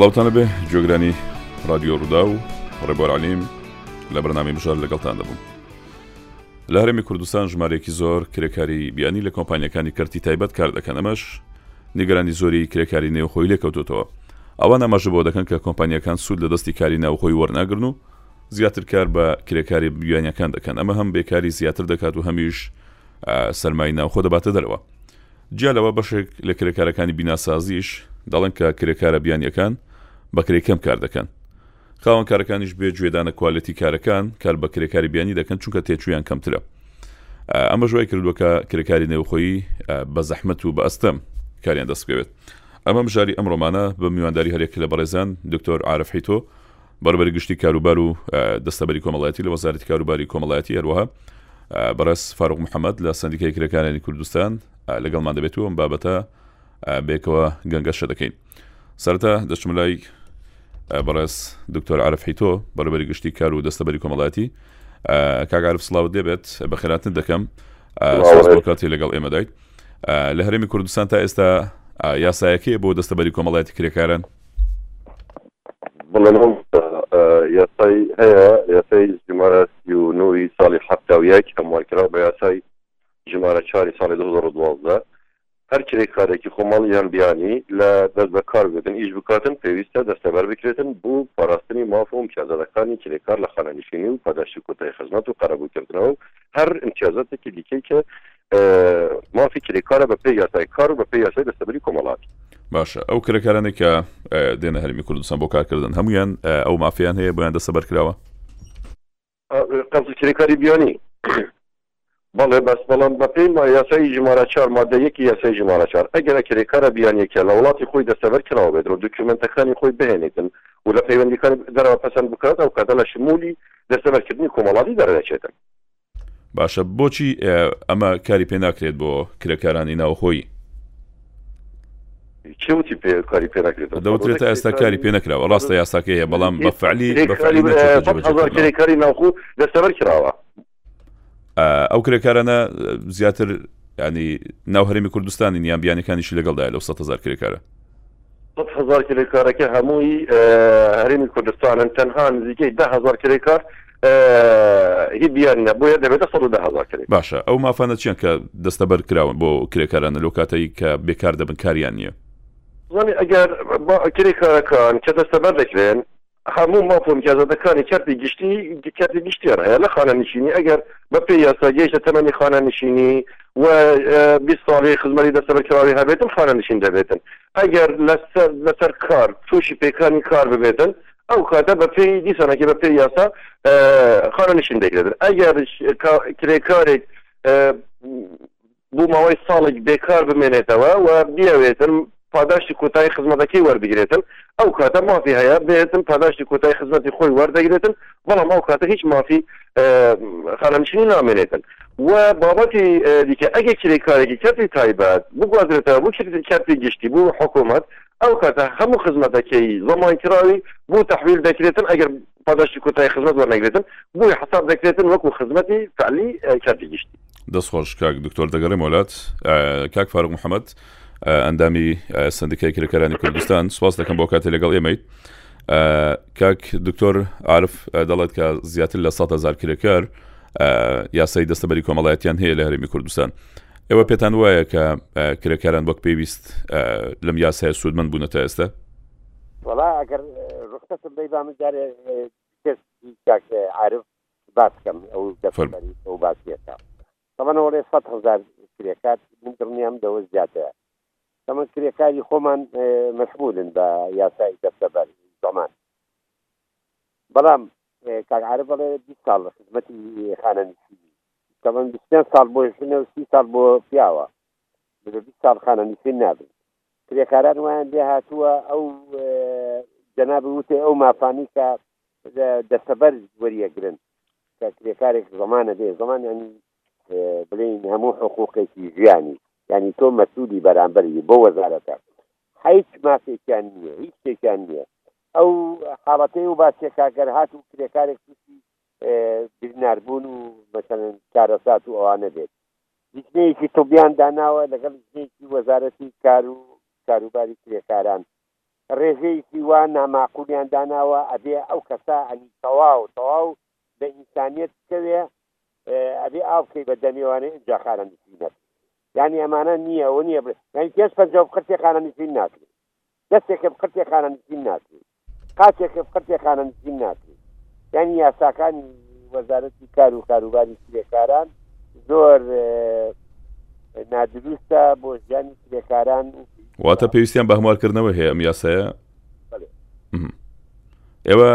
سڵاوتانە بێ جۆگرانی رادیۆ ڕوودا و ڕێبۆرانیم لە بەرنامی بژار لەگەڵتان دەبووم لە هەرمی کوردستان ژمارێکی زۆر کرێکاری بیانی لە کۆمپانیەکانی کەرتی تایبەت کار دەکەن ئەمەش نیگەرانی زۆری کرێکاری نێوخۆی لێکەوتوتەوە ئەوە ناماژە بۆ دەکەن کە کۆمپانیەکان سوود لە دەستی کاری ناوخۆی وەرناگرن و زیاتر کار بە کرێکاری بیانیەکان دەکەن ئەمە هەم بێکاری زیاتر دەکات و هەمیش سەرمای ناوخۆ دەباتە دەرەوە جیا لەوە بەشێک لە کرێکارەکانی بیناسازیش دەڵێن کە کرێکارە بیانیەکان بە کرێ کەم کار دەکەن خاوەن کارەکانیش بێ گوێدانە کوالەتی کارەکان کار بە کرێکاری بیانی دەکەن چونکە تێچویان کەمترە ئەمە ژای کردوەکە کرێکاری نێوخۆی بە زەحمت و بە ئەستەم کاریان دەستکەوێت ئەمە مژاری ئەمڕۆمانە بە میوانداری هەرێک لە بەڕێزان دکتۆر عاعرف حیتۆ بەڕێوبەری گشتی کاروبار و دەستەبەری کۆمەڵایەتی لە وەزارەتی کاروباری کۆمەڵایەتی هەروەها بەڕێز فاروق محەممەد لە سندیکای کرێکارانی کوردستان لەگەڵمان دەبێتەوە ئەم بابەتە بێکەوە گەنگەشە دەکەین سەرتا دەچم لای بەڕێز دکتۆر عرف حیتۆ بەڕێبەری گشتی کار و دەستەبەری کۆمەڵاتی کاگەعرف سلااو دەبێت بە خێراتن دەکەم کاتی لەگەڵ ئێمە دایت لە هەرمی کوردستان تا ئێستا یاسایەکەی بۆ دەستەبەری کۆمەڵایەتی کرێکارن بەڵام یاسای هەیە یاسای ژمارە سی و نۆی ساڵی حەفتا و یەک هەموارکراو بە یاسای ژمارە چاری ساڵی دو هەزار و دوازدە هەر کرێکارێکی خۆماڵ یان بیانی لە دەست بە کار بێتن ئیش بکاتن پێویستە دەستەبەر بکرێتن بۆ پاراستنی ماف و امتیازاتەکانی کرێکار لە خانەنشینی و پاداشتی کۆتایی خزمەت و قەرەبووکردنەوە و هەر امتیازاتێکی دیکەی کە مافی کرێکارە بە پێی یاسای کار و بە پێی یاسای دەستەبەری کۆمەڵات. باشە ئەو کرێکارانێک کە دێنە هەرمی کوردستان بۆ کارکردن هەمویان ئەو مافیان هەیە بۆیان دەسە بەرکراوە قەزی کرێکاری بیانی بەڵێ بەس بەڵام بەپی ما یاسای ژمارە چار مادە یەکی یاسای ژمارە چار ئەگەرە کرێکارە بیانیەکە لە وڵاتی خۆی دەستەبەر کراوە بێت و دکومنتەکانی خۆی بهێنێتن و لە پەیوەندیکان دەرەوە پەسەند بکات ئەو کاتە لە شمولی دەستەبەرکردنی کۆمەڵاتی دەرەچێتن باشە بۆچی ئەمە کاری پێ ناکرێت بۆ کرێکارانی ناوخۆی؟ کێوتی پێ کاری پێ نکرێت دەوترێت تا ئێستا کاری پێ نکراوە ڕاستە یاساکەیە بەڵام بە فعلی کاری ناوخۆ دەستەبەر کراوە ئەو کرێکارانە زیاتر ینی ناو هەرمی کوردستانی نیان بیانەکانیش لەگەڵدا لەو سە هزار کرێکارە هزار کرێکارەکە هەمووی هەرمی کوردستانن تەنها نزیکەی ده هزار کرێکار هی بیانە بۆیە دەبێتە سەد و دە هەزار کرێ. باشە ئەو مافانە چیان کە دەستەبەر کراون بۆ کرێکارانە لەو کاتەی کە بێکار دەبن کاریان نییە؟ زانی ئەگەر کرێکارەکان کە دەستەبەر دەکرێن هەموو ماف و امتیازاتەکانی کەرتی گشتی کەرتی گشتیان هەیە لە خانە نشینی ئەگەر بە پێی یاسا گەیشتە تەمەنی خانە نشینی و 20 ساڵی خزمەتی دەستەبەرکراوی هەبێتن خانە نشین دەبێتن ئەگەر لەسەر کار تووشی پێکانی کار ببێتن ئەو کاتە بە پێی دیسانەکی بە پێی یاسا خانە نشین دەگرێتن ئەگەر کرێکارێک بۆ ماوەی ساڵێک بێکار بمێنێتەوە و بیاوێتن پاداشتی کۆتایی خزمەتەکەی وەربگرێتن ئەو کاتە مافی هەیە بێتن پاداشتی کۆتای خزمەتی خۆی وەردەگرێتن بەڵام ئەو کاتە هیچ مافی خانەنشینی نامێنێتن و بابەتی دیکە ئەگە کرێکارێکی کەسی تایبەت بگوازرێتەوە بۆ کەسی گشتی بۆ حکوومەت ئەو کاتە هەموو خزمەتەکەیی زەمانکراوی بوو تەحویل دەکرێتن ئەگەر پاداشتی کۆتایی خزمەت وەرنەگرێتن بۆی حساب دەکرێتن وەکو خزمەتی فعلی کاتی گشتی. دەست خۆش کاک دکتۆر دەگەڕێمەوە لات کاک فاروق محمد ئەندامی سندکای کرێکارانی کوردستان سپاس دەکەم بۆ کاتی لەگەڵ ئێمەیت کاک دکتۆر عرف دەڵێت کە زیاتر لە 100 هزار کرێکار یاسای دەستەبەری کۆمەڵایەتیان هەیە لە هەرمی کوردستان ئێوە پێتان وایە کە کرێکاران وەک پێویست لەم یاسای سوودمەند بوونە تا ئێستا وڵا ئەگەر ڕختم بی با من جارێ عرف باس بکەم ئەو دەفەرمەری ئەو باسیەکە تەمەەوەڵێ سە هزار کرێکار من دڵنیام دەوە زیاتە تەمە کرێکاری خۆمان مەشمولن بە یاسای دەفتەبەر زمان بەڵام کاک عارف بەڵێ بیست ساڵ لە خزمەتی خانەنشینی دەڵێن بیست پێنج ساڵ بۆ ژنە و سی ساڵ بۆ پیاوە بە بیست ساڵ خانەنشین نابن کرێکاران وایان لێ هاتووە ئەو جەناب وتێ ئەو مافانی کە دەستەبەر وەریەگرن کە کرێکارێک زمانە بێ زمان ینی بڵین هەموو حقوقێکی ژیانی ینی تۆ مەسوولی بەرامبەری بۆ وەزارەتە هیچ مافێکیان نیە هیچ شتێکیان نیە ئەو حاڵەتەی و باسیەکە گەر هات و کرێکارێک توشی بزناربوون و مەسەن کارەسات و ئەوانە بێت لیژنەیەکی تۆبیان داناوە لەگەڵ لیژنەیەکی وەزارەتی کار و کاروباری کرێکاران ڕێژەیەکی وا ناماقولیان داناوە ئەبێ ئەو کەسا ئەنی تەواو تەواو بە ئینسانیت بکەوێ ئەبێ ئاوکەی بە دەمێوانەی ئەجاخارە نسینەت یانی ئەمانە نییە ئەوە نییە بڵێ یانی پێنج پەنجا و بقرتێ خانە نزین ناکرێ دەستێکە بقرتێ خانە نزین ناکرێ قاچێکە بقرتێ خانە نزین ناکرێ یانی یاساکانی وەزارەتی کار و کاروباری کرێکاران زۆر نادروستە بۆ ژیانی کرێکاران واتە پێویستیان بە هەموارکردنەوە هەیە ئەم یاسایە ئێوە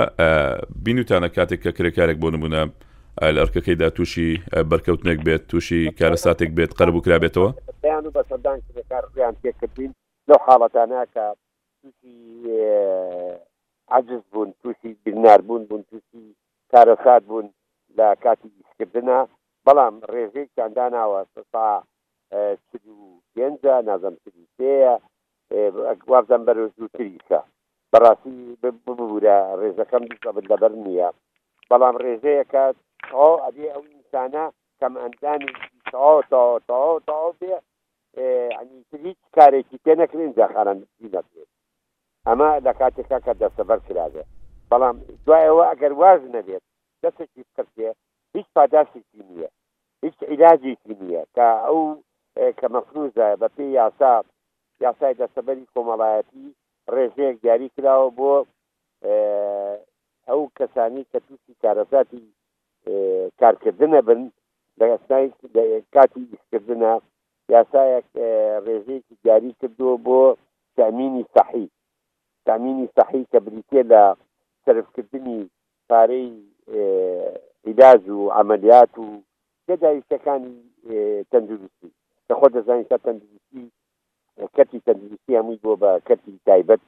بینوتانە کاتێک کە کرێکارێک بۆ نمونە لە ئەرکەکەیدا تووشی بەرکەوتنێک بێت تووشی کارە ساتێک بێت قەربوو کرابێتەوە بەیان و بە سەردان کرێکار ڕیان تێکردین لەو حاڵەتانە کە تووشی عجز بوون تووشی بینار بوون بوون تووشی کارە سات بوون لە کاتی ئیشکردە بەڵام ڕێژەی چانداناوە ستا پێنج نازم سێە وابزانم بەرەو زووتریشە بەڕاستی ببورە ڕێزەکەم دووسەبت لەبەر نییە بەڵام ڕێژەیەکە تەواو ئەبێ ئەو ئینسانە کەم ئەندامی تەواو تەواو تەواو تەواو بێ ینی هیچ کارێکی پێ نەکرێن اینجا خانان نەکرێت ئەمە لە کاتێکا کە دەستەبەر کرابێ بەڵام دوایەوە ئەگەر واز نەبێت دەستێکی بکردێ هیچ پاداشتێکی نییە هیچ عیلاجێکی نییە کە ئەو کە مەفروزە بە پێی یاسا یاسای دەستەبەری کۆمەڵایەتی ڕێژەیەک دیاری کراوە بۆ ئەو کەسانی کە تووشی کارەساتی کارکردنە بن لە ئەسنای کاتی ئیشکردنە یاسایەک ڕێژەیەکی دیاری کردووە بۆ تامینی سەحی تامینی سەحی کە بریتە لە سرفکردنی پارەی عیلاج و عەمەلیات و جگە داویستەکانی تەندروستی کە خۆت دەزانی تا تەندروستی کەرتی تەندروستی هەمووی بووە بە کەرتی تایبەت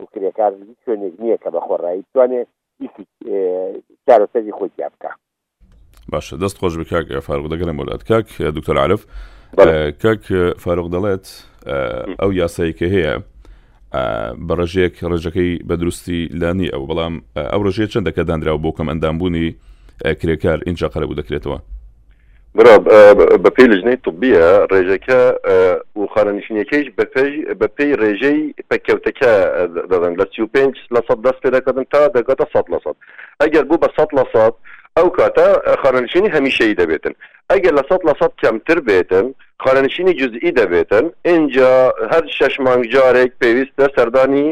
و کرێکار هیچ شوێنێک نییە کە بە خۆڕایی بتوانێ ئیشی چارەسەری خۆی تیا بکا باشە دەست خۆش بکاک فاروق دەگەرم بۆلات کاک دکتۆر عرف کاک فاروق دەڵێت ئەو یاسایی کە هەیە بە ڕژێک ڕێژەکەی بە دروستی لانی ئەو بەڵام ئەو ڕژێ چەند دەکە دانراو بۆ کەم ئەندامبوونی کرێکار اینجا قەرەبوو دەکرێتەوە برا بە پێی لژنەی طببیە ڕێژەکە و خانەنیشتنیەکەیش بە پێی ڕێژەی پەککەوتەکە دەدەن لە 35 لە سەد دەست پێ دەکەن تا دەگەتە سە لە سەد ئەگەر بوو بە سەد لە سەد ئەو کاتە خانەنشینی هەمیشەیی دەبێتن، ئەگەر لە سەد لە سەد کەمتر بێتن خانەنشینی جوزئی دەبێتن، ئینجا هەر شەش مانگ جارێک پێویستە سەردانی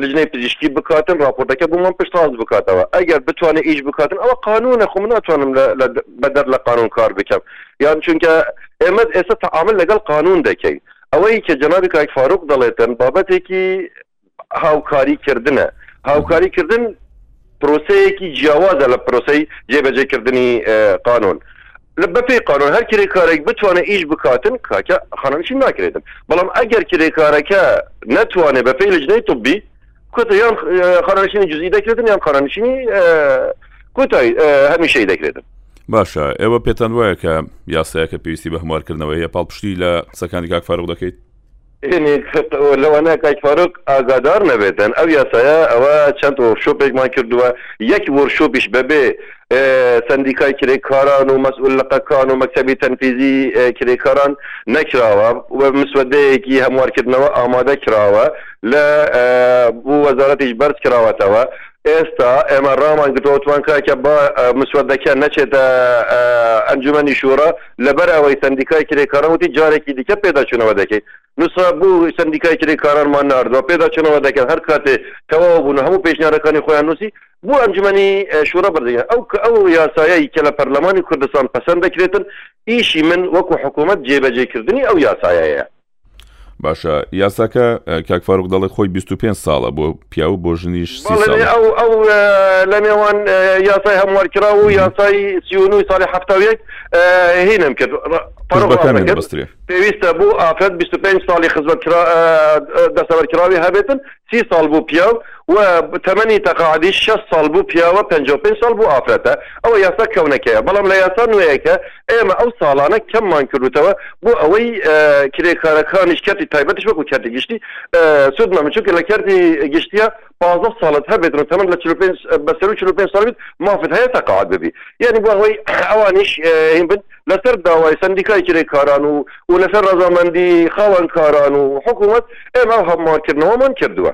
لجنەی پزیشکی بکاتن ڕاپۆرتەکە بۆمان پشتڕاست بکاتەوە، ئەگەر بتوانێت ئیش بکاتن ئەوە قانوونە خۆ من ناتوانم بەدەر لە قانوون کار بکەم یان چونکە ئێمەت ئێستا تەعامل لەگەڵ قانوون دەکەین ئەوەی کە جەنابی کاک فاروق دەڵێتن بابەتێکی هاوکاری کردنە هاوکاری کردن پرۆسەیەکی جیاوازە لە پرۆسی جێبەجێ کردنی قانون لە بەپی قانون هەر کرێکارێک بتوانێت ئیش بکاتن کاکە خانمشی ناکرێتن بەڵام ئەگەر کرێکارەکە نەتوانێت بەپی لەجنەی طبی کۆتە یان خانانشینی جزئی دەکرێتن یان خانانشینی کۆتای هەمیشەی دەکرێتن باشە ئێوە پێتان وایە کە یاسایەکە پێویستی بە هەموارکردنەوە هەیە پاڵپشتی لە قسەکانی کاک فاروق دەکەیت لەوانەیە کاک فاروق ئاگادار نەبێتن ئەو یاسایە ئەوە چەند وۆرکشۆپێکمان کردووە یەک وۆرکشۆپیش بەبێ سەندیکای کرێکاران و مەسئول لقەکان و مەکتەبی تەنفیزی کرێکاران نەکراوە و مسودەیەکی هەموارکردنەوە ئامادە کراوە لە بۆ وەزارەتیش بەرز کراوەتەوە ئێستا ئێمە ڕامان گرتووتمان کاکە با مسودەکە نەچێتە ئەنجومەنی شورا لەبەر ئەوەی سەندیکای کرێکاران وتی جارێکی دیکە پێداچوونەوە دەکەین. نووسرا بۆ سەندیکای کرێکارانمان ناردووە، پێداچوونەوە دەکەن، هەر کاتێ تەواو بوون و هەموو پێشنیارەکانی خۆیان نووسی، بۆ ئەنجومەنی شوڕا بەردەگەن. ئەو ئەو یاسایەی کە لە پەرلەمانی کوردستان پەسەند دەکرێتن، ئیشی من وەکوو حکوومەت جێبەجێکردنی ئەو یاسایەیە. باشە یاساکە کاک فاروق دەڵێ خۆی 25 ساڵە بۆ پیاو بۆ ژنیش ئەو لە نێوان یاسای هەموارکرا و یاسای سیون و ساڵی هەفتاویەک هینم کرد پێویستە بۆ ئافرەت 25 ساڵی خزمەت دەسەبەرکراوی هەبێتن سی ساڵ بو پیاو و تەمەنی تەقاعدیش شەست ساڵ بو پیاوە پەنجا و پێنج ساڵ بو ئافرەتە ئەوە یاسا کەونەکەیە بەڵام لە یاسا نوێیەکە ئێمە ئەو ساڵانە کەممان کردوتەوە بو ئەوەی کرێکارەکانیش کەرتی تایبەتیش وەکو کەرتی گشتی سود مەمن چونکە لە کەرتی گشتیە پازدە ساڵت هەبێت و تەمەن لە چل و پێنج بەسەرو چل و پێنج ساڵ بیت مافت هەیە تەقاعد ببی یانی بو ئەوەی ئەوانیش هین بن لەسەر داوای سەندیکای کرێکاران و و لەسەر ڕەزامەندی خاوەنکاران و حکوومەت ئێمە ئەو هەموارکردنەوەمان کردووە.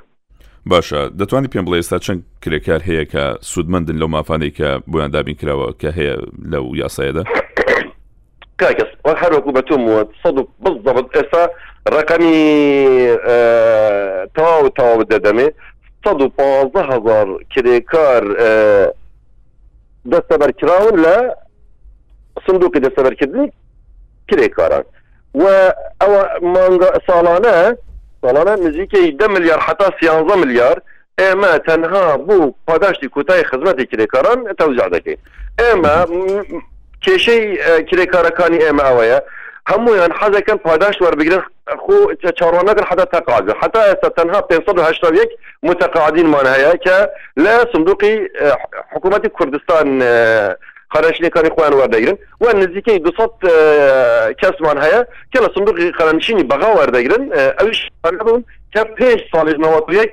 باشە دەتوانانی پێم بڵێ ئێستا چەند کرێکار هەیە کە سوودمەندن لەو مافانەی کە بۆیان دابین کراوە کە هەیە لەو یاسایەدا؟ کاکەس وەک هەروەکو بە تۆم وە سەد و بەست دەبت ئێستا ڕقەمی تەواو تەواو دەدەمێ سەد و پازدە هەزار کرێکار دەستەبەرکراون لە سندوقی دەستەبەرکردنی کرێکاران و ئەوە مانگە ساڵانە ساڵانە نزیکەی ده ملیار حتا سیانزە ملیار ئێمە تەنها بۆ پاداشتی کوتای خزمەتی کرێکاران تەوزع دەکەین ئێمە کێشەی کرێکارەکانی ئێمە ئەوەیە هەمویان حەزەکەن پاداشت وەربگرن خو چاروانەکەن حەتا تەقاعدن حەتا ئێستا تەنها پێنج سەد و هەشتا و یەک متەقاعدینمان هەیە کە لە سندوقی حکوومەتی کوردستان قەرەنشینەکانی خۆیان وەردەگرن و نزیکەی دو سەد کەسمان هەیە کە لە سندوقی قەرەنشینی بەغا وەردەگرن ئەویش بوون کە پێنج ساڵی نەوەد و یەک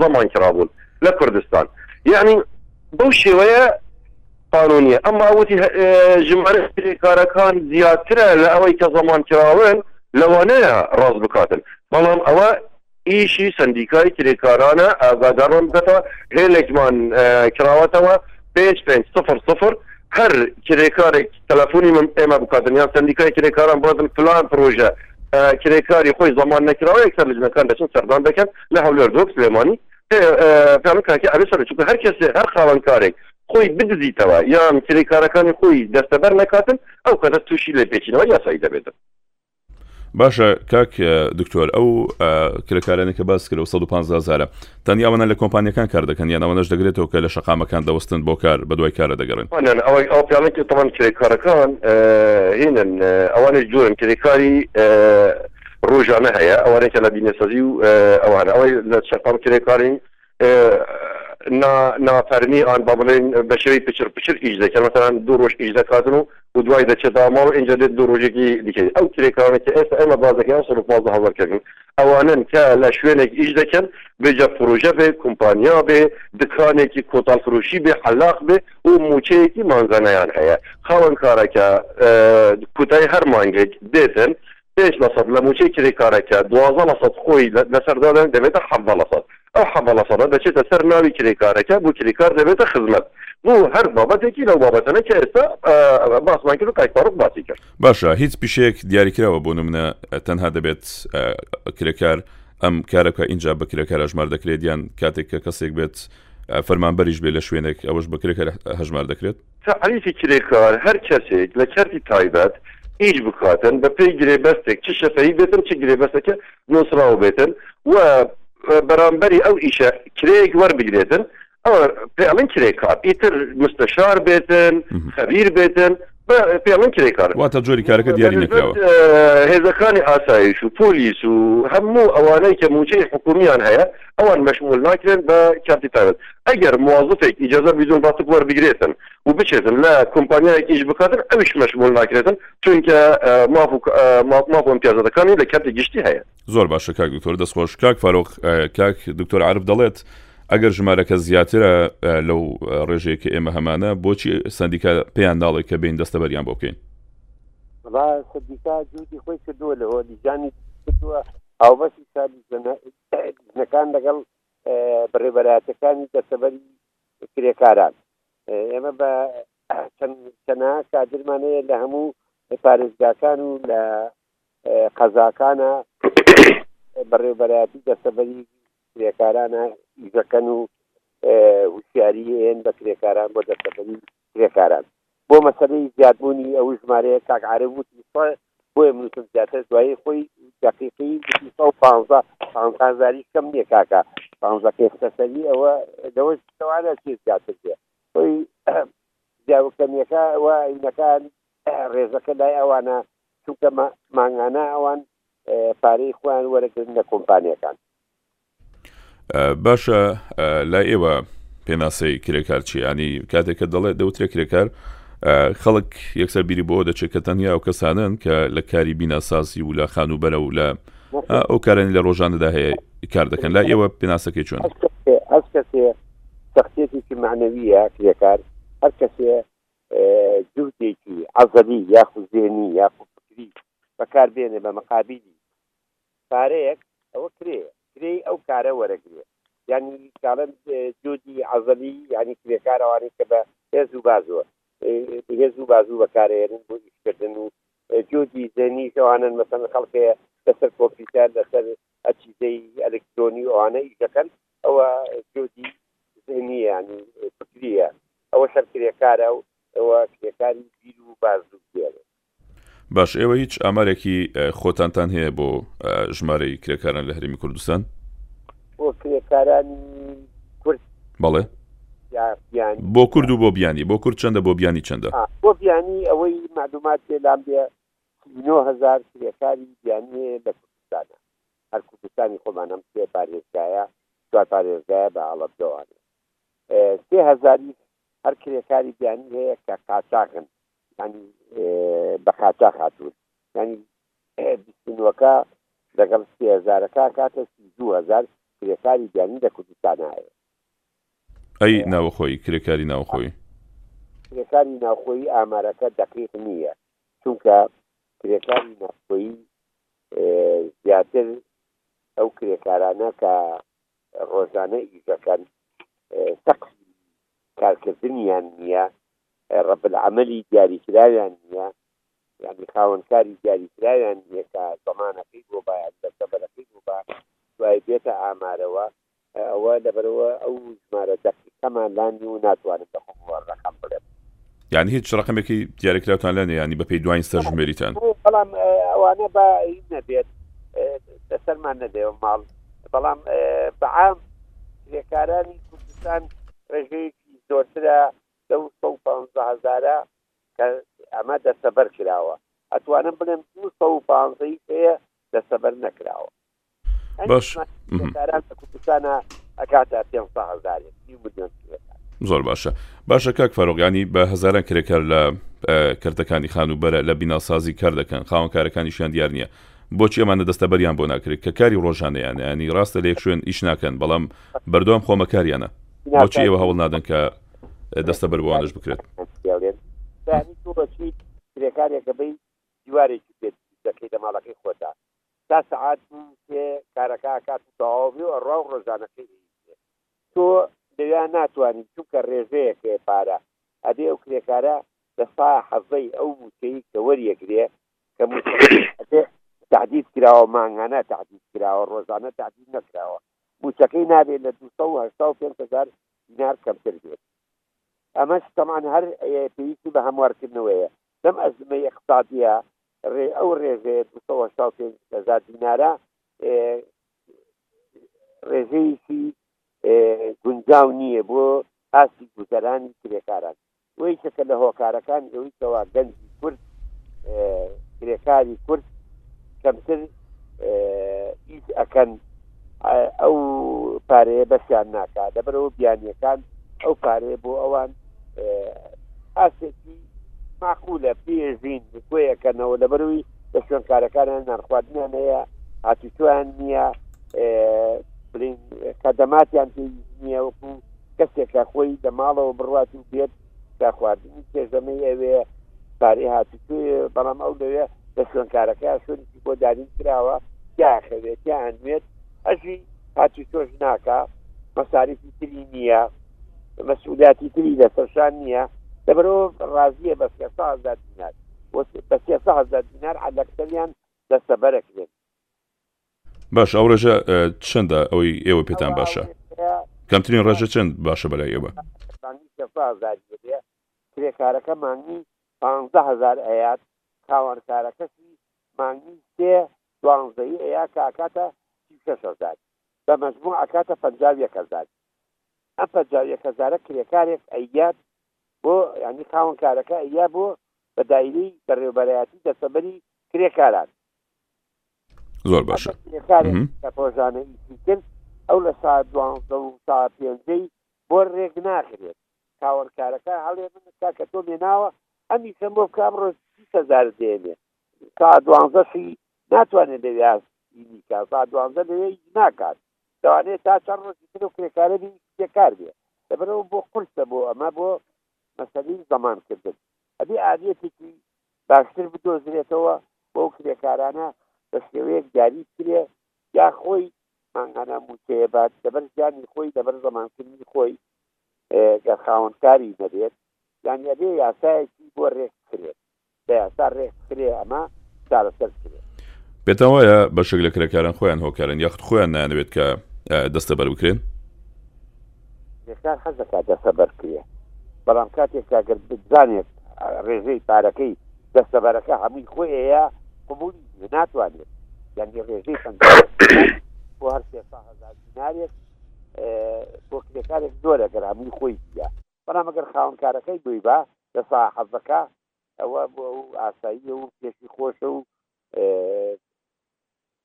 زەمان کرابوون لە کوردستان یعنی بەو شێوەیە قانونیە ئەمما وتی ژمارەی کرێکارەکان زیاترە لە ئەوەی کە زەمان کراون لەوانەیە ڕاست بکاتن بەڵام ئەوە ئیشی سندیکای کرێکارانە ئاگادارمان بکەتەوە هێلێکمان کراوەتەوە پێنج پێنج سفر سفر هەر کرێکارێک تەلەفۆنی من ئێمە بکاتن یان سندیکای کرێکاران بڵاتن پلان پرۆژە کرێکاری خۆی زمان نەکراوە یەکسەر لەجنەکان دەچن سەردان دەکەن لە هەولێر دۆک سلێمانی پێم کاکی ئەبێ سەر چونکە هەر کەسێ هەر خاوەنکارێک خۆی بدزیتەوە یان کرێکارەکانی خۆی دەستەبەر نەکاتن ئەو کاتە تووشی لێپێچینەوە یاسایی دەبێتن. باشە کاک دکتۆر ئەو کرێکارانی کە باس کرد و 150 هزارە تەنیا ئەوانە لە کۆمپانیەکان کار دەکەن یان ئەوەنەش دەگرێتەوە کە لە شقامەکان دەوەستن بۆ کار بە دوای کارە دەگەڕن ئەنان ئەوەی ئەو پیاڵێکی تەمان کرێکارەکان هێنن ئەوانش دوورن کرێکاری ڕۆژانە هەیە ئەوانێکە لە بینەسەزی و ئەوانە ئەوەی لە شقام کرێکارین نا نافەرمی یان با بڵێین بە شێوەی پچڕ پچڕ ئیش دەکەن مەسەلان دوو ڕۆژ ئیش دەکاتن و و دوای دەچێت دا ماڵ و ئینجا دێت دوو ڕۆژێکی دیکەی ئەو کرێکارانە کە ئێستا ئێمە باس دەکەین سەد و پازدە هەزار کەس بوون ئەوانەن کە لە شوێنێک ئیش دەکەن بێجا پرۆژە بێ کومپانیا بێ دکانێکی کۆتاڵ فرۆشی بێ حەلاق بێ و مووچەیەکی مانگانەیان هەیە خاوەن کارەکە کوتای هەر مانگێک دێتن پێنج لەسەد لە مووچەی کرێکارەکە، دوازدە لەسەد خۆی لەسەر دادەنێت، دەبێتە حەڤدە لەسەد. ئەو حەڤدە لەسەدە دەچێتە سەر ناوی کرێکارەکە، بۆ کرێکار دەبێتە خزمەت بۆ هەر بابەتێکی لەو بابەتانەی کە ئێستا باسمان کرد و کاک فاروق باسی کرد. باشە هیچ پیشەیەک دیاریکراوە بۆ نمونە تەنها دەبێت کرێکار ئەم کارە بکە ئینجا بە کرێکار هەژمار دەکرێت یان کاتێک کە کەسێک بێت فەرمانبەریش بێ لە شوێنێک ئەوەش بە کرێکار هەژمار دەکرێت؟ تەعریفی کرێکار، هەر کەسێک لە کەرتی تایبەت ئیش بکاتن بە پێی گرێبەستێک چ شەفەیی بێتن چ گرێبەستێکە نوسراو بێتن و بەرامبەری ئەو ئیشە کرێیەک وەربگرێتن ئەوە پێ ئەڵێن کرێکار ئیتر مستەشار بێتن خەبیر بێتن بە پێ ئەڵێن کرێکار. واتە جۆری کارەکە دیاری بە نەکراوە. نسبەت هێزەکانی ئاسایش و پۆلیس و هەموو ئەوانەی کە مووچەی حکوومییان هەیە ئەوان مەشموول ناکرێن بە کەرتی تایبەت. ئەگەر موازفێک ئیجازە بیدون راتب وەربگرێتن و بچێتن لە کۆمپانیایەک ئیش بکاتن ئەویش مەشمول ناکرێتن چونکە ماف و ماف و ئەمتیازاتەکانی لە کەرتی گشتی هەیە. زۆر باشە کاک دکتۆر دەست خۆش کاک فاروق کاک دکتۆر عارف دەڵێت ئەگەر ژمارەکە زیاترە لەو ڕێژەیە کە ئێمە هەمانە بۆچی سندیکا پێیان ناڵێ کە بین دەستە بەریان بۆ بکەین سندیکا جوودی خۆی کردووە لە هۆلیجانی کردووە هاوبەشی سالی ژنەکان لەگەڵ بەڕێوبەرایەتیەکانی دەستەبەری کرێکاران ئێمە بە چەنا کادرمان هەیە لە هەموو پارێزگاکان و لە قەزاکانە بەڕێوبەرایەتی دەستەبەری کرێکارانە ئیزەکەن و وسیاریەن بە کرێکاران بۆ دەستەبەری کرێکاران. بۆ مەسەلەی زیادبوونی ئەو ژمارەیە کاک عارف وتی سە بۆیە من وتم زیاتر دوایی خۆی دەقیقی وتی سە و پانزە پانزە هەزاریش کەم نییە کاکە پانزە کەی بخە سەری ئەوە لەوەش لەوانە چی زیاتر بێ خۆی زیاد و کەمیەکە و عینەکان ڕێژەکە لای ئەوانە چونکە مانگانە ئەوان پارەی خۆیان وەرەگرن لە کۆمپانیەکان باشە لای ئێوە پێناسەی کرێکار چی ینی کاتێک کە دەڵێت دەوترێ کرێکار خەڵک یەکسەر بیری بۆ دەچێت کە تەنیا و کەسانن کە لە کاری بیناسازی و لە خان و بەرە و لە ئەو کارن لە ڕۆژاندا هەیە کار دەکەن لا ئێوە پێناسەکەی چۆن ئەس کەسێ سەختێکی معنەویە کرێکار هەر کەسێ جوتێکی عزەلی یاخوزێنی یاخو فکری بەکار بێنێ بە مەقابلی پارەیەک ئەوە کرێیە کرێی ئەو کارە وەرەگرێ یانی چاڵن جودی عەزەلی یانی کرێکار ئەوانی کە بە هێز و بازوە هێز و بازوو بەکارێنن بۆ ئیشکردن و جودی زێنی ئەوانن مەسەن خەڵکەیە لەسەر کۆمپیوتەر لەسەر ئەچیزەی ئەلکترۆنی ئەوانە ئیش دەکەن ئەوە جودی زێنیانی فکریە ئەوە شەر کرێکارە و ئەوە کرێکاری بیر و بازوو دێنێ باش ئێوە هیچ ئامارێکی خۆتانتان هەیە بۆ ژمارەی کرێکاران لە هەرمی کوردستان بۆ کرێکارانی کورد بەڵێ بۆ کورد و بۆ بیانی بۆ کورد چەندە بۆ بیانی چەندە بۆ بیانی ئەوەی معلومات پێلام بێ 9000 کرێکاری بیانی لە کوردستانە هەر کوردستانی خۆمانم پێ پارێزگایە چوار پارێزگایە بە ئاڵبدەوانێ سێهزاری هەر کرێکاری بیانی هەیە کە قاچاغن یانی بە قاچاخ هاتوون یانی بیست و نۆکە لەگەڵ سێ هەزارەکە ئەکاتە سی و دوو هەزار کرێکاری بیانی لە کوردستان هەیە ئەی ناوەخۆی کرێکاری ناوخۆی کرێکاری ناوخۆی ئامارەکە دەقیق نییە چونکە کرێکاری ناوخۆی زیاتر ئەو کرێکارانە کە ڕۆژانە ئیش دەکەن سەقف کارکردنیان نییە رب العملی دیاریکراویان نیە یانی خاوەن کاری دیاریکراویان نیە کە زەمانەکەی بۆ با یانی دەستەبەرەکەی بۆ با دوای بێتە ئامارەوە ئەوە لەبەرەوە ئەو ژمارە دەقیقەمان لا نیە و ناتوانم لە خۆم وە رەقەم بڵێم. یانی هیچ رەقەمێکی دیاریکراوتان لا نیە یانی بە پێی دواین سەرژمێریتان؟ بەڵام ئەوانە با ین نەبێت لە سەرمان نەدەیەوە ماڵ بەڵام بە عام کرێکارانی کوردستان رێژەیەکی زۆرترە لەو سەد و پازدە هەزارە کە ئەمە دەستەبەر کراوە، ئەتوانم بڵێم دوو سەد و پازدە یش هەیە دەستەبەر نەکراوە. باش. ئەنجومەن کرێکاران لە کوردستانا ئەگاتە پێنج سەد هەزار یش، نیو ملیۆن کرێکار. زۆر باشە. باشە کاک فاروق، یانی بە هەزاران کرێکار لە کەرتەکانی خانووبەرە لە بیناسازی کار دەکەن، خاوەنکارەکانیشیان دیار نییە، بۆچی ئەمانە دەستەبەریان بۆ ناکرێت کە کاری ڕۆژانەیانە، یانی ڕاستە لە یەک شوێن ئیش ناکەن، بەڵام بەردەوام خۆمەکاریانە، بۆچی ئێوە هەوڵ نادەن کە. دەستە بەر بۆوانش بکرێت کرێکارێکە بی دیوارێکی پێ دەکەی لە ماڵەکەی خۆتا تا سعات کارەکە کات تەواوی و ئەڕوا و ڕۆژانەکەی تۆ دەیا ناتوانانی چونکە ڕێژەیەکێ پارە ئەبێ ئەو کرێکارە دەسا حەزەی ئەو موچەی کە وەریەگرێ کە تعدید کراوە مانگانە تعدید کراوە ڕۆژانە تعدید نەکراوە مووچەکەی نابێت لە دوو سەد و هەشتا و پێنج هەزار دینار کەمتر بێت، ئەمەش تەبعەن هەر پێویستی بە هەموارکردنەوەیە، لەم ئەزموونە ئیقتسادییە رێ ئەو رێژەیە دوو سەد و هەشتا و پێنج هەزار دینارە رێژەیەکی گونجاو نییە بۆ ئاستی گوزەرانی کرێکاران. و یەکێکە لە هۆکارەکان ئەوەی کەوا گەنجی کورد کرێکاری کورد کەمتر ئیش ئەکەن ئەو پارەیە بەسیان ناکات لەبەرەوە بیانیەکان ئەو پارەیە بۆ ئەوان ئاسێکی ماقولە پێژین گویەکەنەوە لە بەروی لە شوێن کارەکانیان نانخواردنیان هەیە هاتوچۆیان نییە بلین کەدەماتیان پێ نییە وەکو کەسێکە خۆی لە ماڵەوە بڕات و بێت کە خواردنی پێژەمەی ئەوێ پارەی هاتووی بەڵام ئەو لەوێ لە شوێنکارەکە شوێنی بۆ دارین کراوە یاخەوێت یان نوێت ئەژی هاتوو تۆش ناکە مەساریفی تری نییە مەسئولیاتی تری لە سەرشان نییە لەبەرەوە ڕازیە بە سێسەهزار دینار بە سێسەهزار دینار عەلەکتەریان دەستەبەرەکرێت باش ئەو ڕێژە چەندە ئەوی ئێوە پێتان باشە کەمترین ڕێژە چەند باشە بەلای ئێوە کرێکارەکە مانگی پهزار ئەیات تاوانکارەکەسی مانگی سێ دوانزەی ئەیە کاکاتە شهزار بە مەجموع ئەکاتە پەنجاویە کەزار ئەم پەنجاویە کەزارە کرێکارێک ئەیات بۆ ینی تاوانکارەکە ئەیا بۆ بە دایری بەڕێوبەرایەتی دەسەبەری کرێکاران زۆر باشە کرد ئەو لە سا دوانزە و تا پێنجەی بۆ ڕێک ناخرێت تاوەرکارەکە هەڵێ من تا کە تۆ مێناوە ئەمی کەم بۆ بکە بڕۆ هزار دێنێ تا دوانزەشی ناتوانێت دەوێت نیکە تا دوانزە لەوێ ناکات دەوانێت تا چەند ڕۆژی تر و کرێکارە بی تێکار بێ دەبەرەوە بۆ قرسە بۆ ئەمە بۆ مەسەلی زەمانکردن ئەبێ ئاریەتێکی باشتر بدۆزرێتەوە بۆ ئەو کرێکارانە بە شێوەیەک دیاری بکرێ یا خۆی مانگانە موچەیە بات لەبەر ژیانی خۆی لەبەر زەمانکردنی خۆی گەر خاوەن کاری نەبێت یان ئەبێ یاسایەکی بۆ رێک بکرێت بە یاسا رێک بکرێ ئەمە چارەسەر بکرێت. پێتان وایە بەشێک لە کرێکاران خۆیان هۆکارن یاخود خۆیان نایانەوێت کە دەستەبەر بکرێن؟ کرێکار حەز دەکات دەستەبەربکرێت، بەڵام کاتێک کارگەر بزانێت رێژەی پارەکەی دەستەبەرەکە هەمووی خۆیەیە قبووڵی نییە، ناتوانێت یانی رێژەی پەنجا هەزار بۆ هەر سێ سەد هەزار دینارێک بۆ کرێکارێک زۆرە گەر هەمووی خۆی بییە، بەڵام گەر خاوەن کارەکەی بووی بە لە ساحە حەزەکە ئەوە بۆ ئەو ئاساییە و پێشی خۆشە و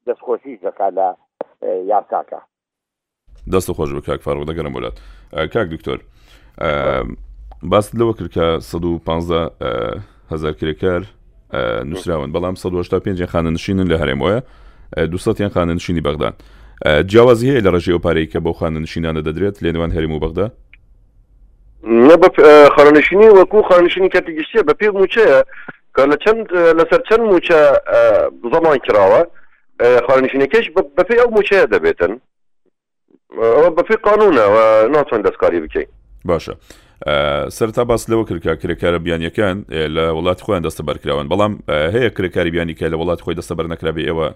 دەستخۆشیش دەکات لە یاساکە. دەست خۆش بە کاک فاروق دەگەرم بۆلات کاک دکتۆر باست لەوە کرد کە 115 هزار کرێکار نووسراون بەڵام 1950 خانەنشینن لە هەرێمەوەە 200یان خانەنشینی بەغدان جیاوازی هەیە لە ڕژێ و پارەی کە بەو خانەنشینانە دەدرێت لە نێوان هەرم و بەغدا خانەنشینی وەکو خانشینی کەتی گشتە بە پێ موچەیە کە لە چەند لەسەر چەند موچە زەمان کراوە خانەنشینەکەیش بەپێی ئەو مووچەیە دەبێتن ئەوە بەپی قانونە و ناتوان دەستکاری بکەین باشە سەرتا باس لەوە کردکە کرێکارە بیانیەکان لە وڵات خۆیان دەستە بەرکراون بەڵام هەیە کرێکاری بیانی کە لە وڵات خۆی دەستە بەر نەکرابێ ئێوە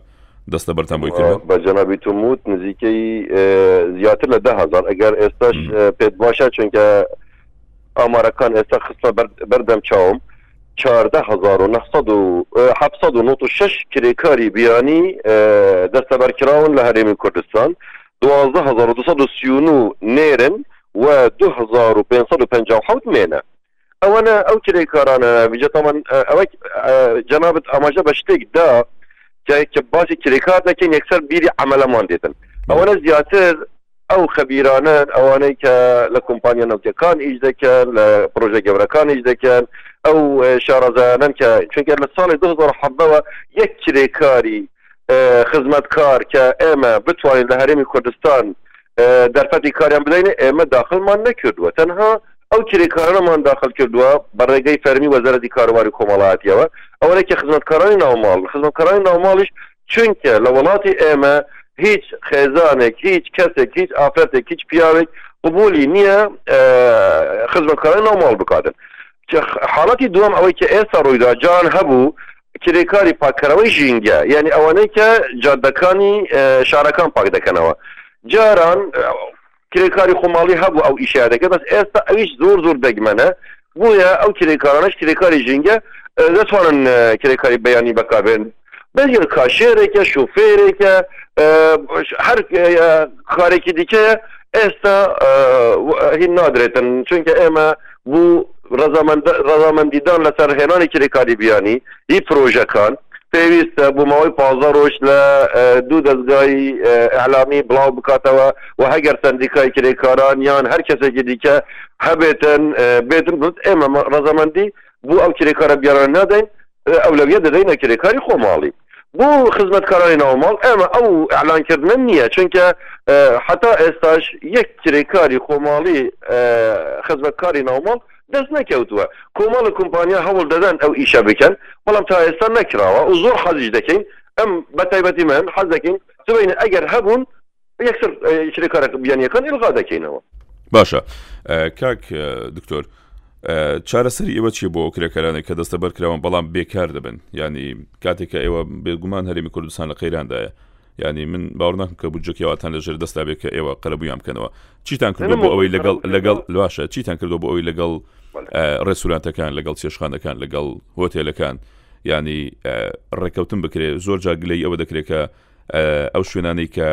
دەستە بەرتان بۆی کرد بە جەنابی توموت نزیکەی زیاتر لە دههزار ئەگەر ئێستاش پێت باشە چونکە ئامارەکان ئێستا خستە بەردەم چاوم چواردە هەزار و نۆ سەد و حەڤ سەد و نۆت و شەش کرێکاری بیانی دەستەبەرکراون لە هەرێمی کوردستان، دوازدە هەزار و دوو سەد و سی و نۆ نێرن و دوو هەزار و پێنج سەد و پەنجا و حەوت مێنە. ئەوەنە ئەو کرێکارانە ویژە تاوان ئەوە جەنابت ئاماژە بە شتێک دا کە باسی کرێکار دەکەین یەکسەر بیری عەمەلەمان دێتن ئەوەنە زیاتر ئەو خەبیرانە ئەوانەی کە لە کۆمپانیا نەوتەکان ئیش دەکەن لە پرۆژە گەورەکان ئیش دەکەن ئەو شارەزایانن کە چونکە لە ساڵی 2010ەوە یەک کرێکاری خزمەتکار کە ئێمە بتوانین لە هەرێمی کوردستان دەرفەتی کاریان بدەین ئێمە داخلمان نەکردووە تەنها ئەو کرێکارانەمان داخل کردووە بە ڕێگەی فەرمی وەزارەتی کاروباری کۆمەڵاتیەوە ئەوەی کە خزمەتکارانی ناوماڵ خزمەتکارانی ناوماڵیش چونکە لە وەڵاتی ئێمە هیچ خێزانێک هیچ کەسێک هیچ ئافرەتێک هیچ پیاوێک قبولی نییە خزمەتکاران ناو ماڵ بکاتن حاڵەتی دوم ئەوەی کە ئێستا ڕوویدا جان هەبوو کرێکاری پاکەرەوەی ژینگە یعنی ئەوانەی کە جادەکانی شارەکان پاک دەکەنەوە جاران کرێکاری خۆماڵی هەبوو ئەو ئیشەیان دەکرد بەس ئێستا ئەویش زۆر زۆر دەگمەنە بۆیە ئەو کرێکارانەش کرێکاری ژینگە دەتوانن کرێکاری بەیانی بەکاربێن بەجێ کاشێرێکە شوفێرێکە هەر کارێکی دیکەیە ئێستا هی نادرێتن چونکە ئێمە بۆ رەزامەندیدان لەسەر هێنانی کرێکاری بیانی ی پرۆژەکان پێویستە بۆ ماوەی پازدە رۆژ لە دوو دەزگای ئیعلامی بڵاو بکاتەوە و هەگەر سەندیکای کرێکاران یان هەر کەسێکی دیکە هەبێتن بێتن بڵێت ئێمە رەزامەندی بۆ ئەو کرێکارە بیانانە نادەین ئەولەویەت دەدەینە کرێکاری خۆماڵی بۆ خزمەتکارانی ناوماڵ ئێمە ئەو ئەلانکردنە نییە چونکە حتا ئێستاش یەک کرێکاری خۆماڵی خزمەتکاری ناوماڵ دەست نەکەوتووە کۆمەڵ و کۆمپانیا هەوڵ دەدەن ئەو ئیشە بکەن بەڵام تا ئێستا نەکراوە و زۆر حەزیش دەکەین ئەم بە تایبەتی من حەز دەکەین سبین ئەگەر هەبوون یەکسەر کرێکارە بیانییەکان ئیلغا دەکەینەوە. باشە کاک دکتۆر چارەسەری ئێوە چیە بۆ کرێکارانێک کە دەستە بەرکراون بەڵام بێکار دەبن ینی کاتێکە ئێوە بێگومان هەرێمی کوردستان لە قەیراندایە ینی من باوە ناکەم کە بجکیواتان لەژێر دەستا بێ کە ئێوە قەرەبوویان بکەنەوە چیتان کردو بۆ ئەوەی لەگەڵ لەگەڵ لاشە چیتان کردو بۆ ئەوەی لەگەڵ ڕێسورانتەکان لەگەڵ چێشخانەکان لەگەڵ هۆتێلەکان ینی ڕێککەوتن بکرێت زۆر جاگلەی ئەوە دەکرێت کە ئەو شوێنانەی کە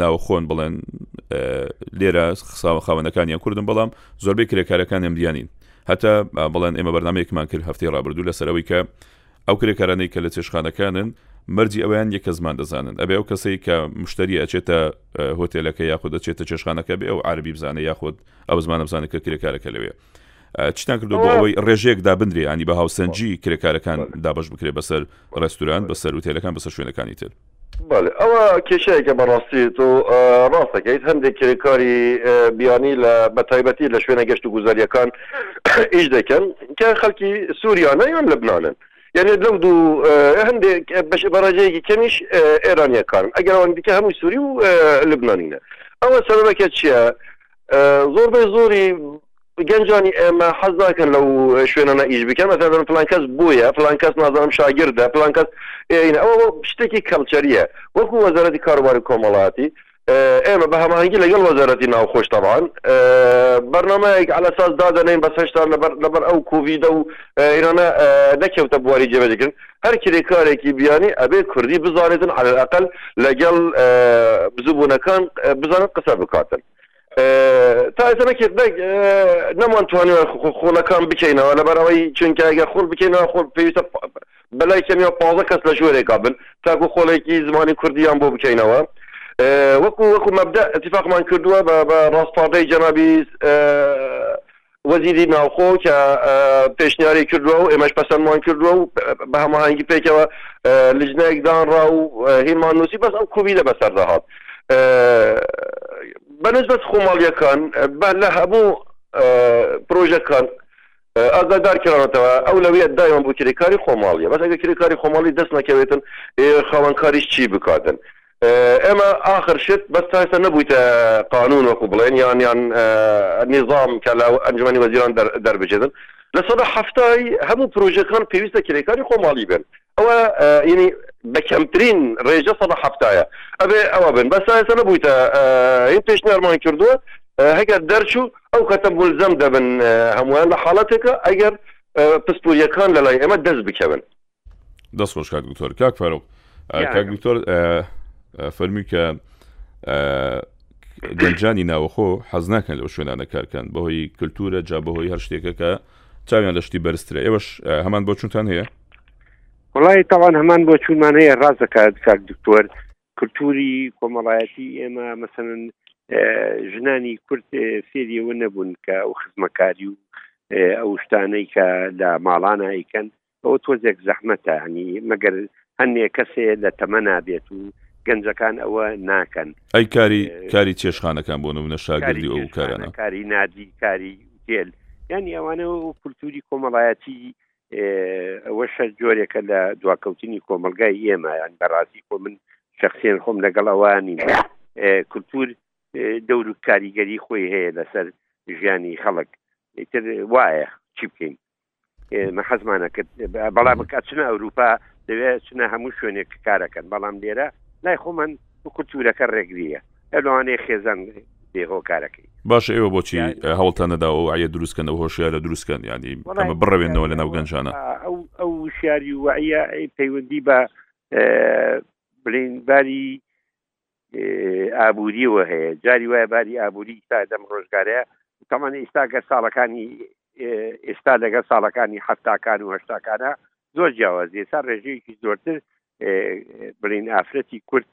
ناوخۆن بڵێن لێرە خساوە خاوەنەکانیان کوردم بەڵام زۆربەی کرێکارەکان ئەمریانین هەتا بڵێن ئێمە بەرنمەیەکمان کرد هەفتەی ڕابردوو لەسەرەوەی کە ئەو کرێکارانەی کە لە چێشخانەکانن مەرجی ئەویان یەکە زمان دەزانن ئەبێ ئەو کەسەی کە مشتری ئەچێتە هۆتێلەکە یاخود دەچێتە چێشخانەکە بێ ئەو عربی بزانە یاخود ئەو زمان بزانە کە کرێکارەکە لەوێ چتان کردو بۆ ئەوەی ڕێژێک دابنرێ ینی بە هاوسەنجی کرێکارەکان دابش بکرێ بەسەر ڕێستوران بەسەر وتێلەکان بەسەر شوێنەکانی تر ئەوە کێشەیەکە بەڕاستی تۆ ڕاستەکەیت هەندێک کرێکاری بیانی لە بە تایبەتی لە شوێنە گەشت و گوزاریەکان ئیش دەکەن کە خەڵکی سووریانە یان لەبناانن یعنی لەو دوو هەندێک بەش بەڕێژەیەکی کەمیش ئێرانیەکان ئەگەرەوەن دیکە هەموو سووری و لبنانینە ئەوە سەرەکە چییە؟ زۆر بەی زۆری گەنجانی ئێمە حەز ناکەن لەو شوێنەنە ئیش بکەم ئەزانم پلان کەس بووە پلان کەس نازانم شاگردە پلان کەس ئەوە شتێکی کەلچەریە وەکو وەزارەتی کاروباری کۆمەڵاتی ئێمە بە هەمانگی لەگەڵ وەزارەتی ناوخۆش تەوان بەرنمەیەک علەساس دادەنین بەسەشتان لەبەر لەبەر ئەو کوڤیدە و ئێرانە نەکەوتە بواری جێبەجکرد هەر کرێکارێکی بیانی ئەبێ کوردی بزانێتن علی الاقل لەگەڵ بزوبونەکان بزانن قسە بکاتن تا ئێستا نەکرد نەمان توانیوە خۆڵەکان بکەینەوە لەبەرەوەی چونکە ئەگە خۆڵ بکەینەوە خۆڵ پێویستە بەلای کەمیەوە پازە کەس لە ژوورێکا بن تاکو خۆڵێکی زمانی کوردیان بۆ بکەینەوە وەکو وەکو مەبدە اتفاقمان کردووە بە ڕاستپاردەی جەنابی وەزیری ناوخۆ کە پێشنیاری کردووە و ئێمەش پەسەندمان کردووە و بە هەماهەنگی پێکەوە لجنەیەک دانرا و هینمان نووسی بەس ئەو کوبی لە بەسەر دەهات بەنسبەت خۆماڵیەکان بە لە هەموو پرۆژەکان ئازادار کراوەتەوە ئەو لەوەیە دایان بۆ کرێکاری خۆماڵیە بەس ئەگە کرێکاری خۆماڵی دەست نەکەوێتن خاوەنکاریش چی بکاتن ئێمە ئاخر شت بەس تا ئێستا نەبوویتە قانوون وەکوو بڵێن یان یان نیزام کە لە ئەنجومەنی وەزیران دەربچێتن لە سەدا حەفتای هەموو پرۆژەکان پێویستە کرێکاری خۆماڵی بن ئەوە یعنی بە کەمترین ڕێژە سەدا حەفتایە ئەبێ ئەوە بن بەس تا ئێستا نەبوویتە هیچ پێشنیارمان کردووە هەگەر دەرچوو ئەو کەتە ملزەم دەبن هەمووان لە حاڵەتێکە ئەگەر پسپوریەکان لەلای ئێمە دەست بکەون دەست خۆش کاک دکتۆر کاک فاروق کاک دکتۆر فەرمی کە گەنجانی ناوەخۆ حەز ناکەن لەو شوێنانە کارکەن بەهۆی کللتورە جا بەهۆی هەر شتێکەکە چاویان لە شتی بەرزترە ئێوەش هەمان بۆ چونتان هەیە وڵی تاوان هەمان بۆ چونمان هەیە ڕاز دەکات کاک دکتۆر کللتوری کۆمەڵایەتی ئێمە مەسەن ژنانی کورد فێریەوە نەبوون کە ئەو خزمەکاری و ئەو شتانەی کە لە ماڵانە ئەیکەن ئەوە تۆزێک زەحمەتە ینی مەگەر هەنێ کەسێ لە تەمە نابێت و گەنجەکان ئەوە ناکەن ئەی کاری کاری چێشخانەکان بۆ نمونە شاگردی ئەو کارانە کاری نادی کاری گێل ینی ئەوانە و کولتوری کۆمەڵایەتی ئەوەشە جۆرێکە لە دواکەوتنی کۆمەلگای ئێمەیان بەڕاستی خۆ من شخصێن خۆم لەگەڵ ئەوانی کولتور دەور و کاریگەری خۆی هەیە لەسەر ژیانی خەڵک تر وایە چی بکەین ئێمە حەزمانە کرد بەڵام ئەچنە ئەوروپا دەوێ چنە هەموو شوێنێک کارەکەن بەڵام لێرە لای خۆمان کولتورەکە ڕێگریە لەوانەیە خێزان بێهۆ کارەکەی باش ئێوە بۆچی هەوڵتان نەدا و ئاە دروستکەن و هۆشیارە دروستکەن ینی ئەمە بڕەوێنەوە لە ناو گەنجانە ئەو وشیاری وعە پەیوەندی بە بلین باری ئابووریەوە هەیە جاری وایە باری ئابووری تا دەم ڕۆژگارەیە تەمان ئیستا گەر ساڵەکانی ئێستا لەگەڵ ساڵەکانی حفتاکان و هەشتاکانە زۆر جیاوازی سا ڕێژەیەکی زۆرتر بڵین ئافرەتی کورد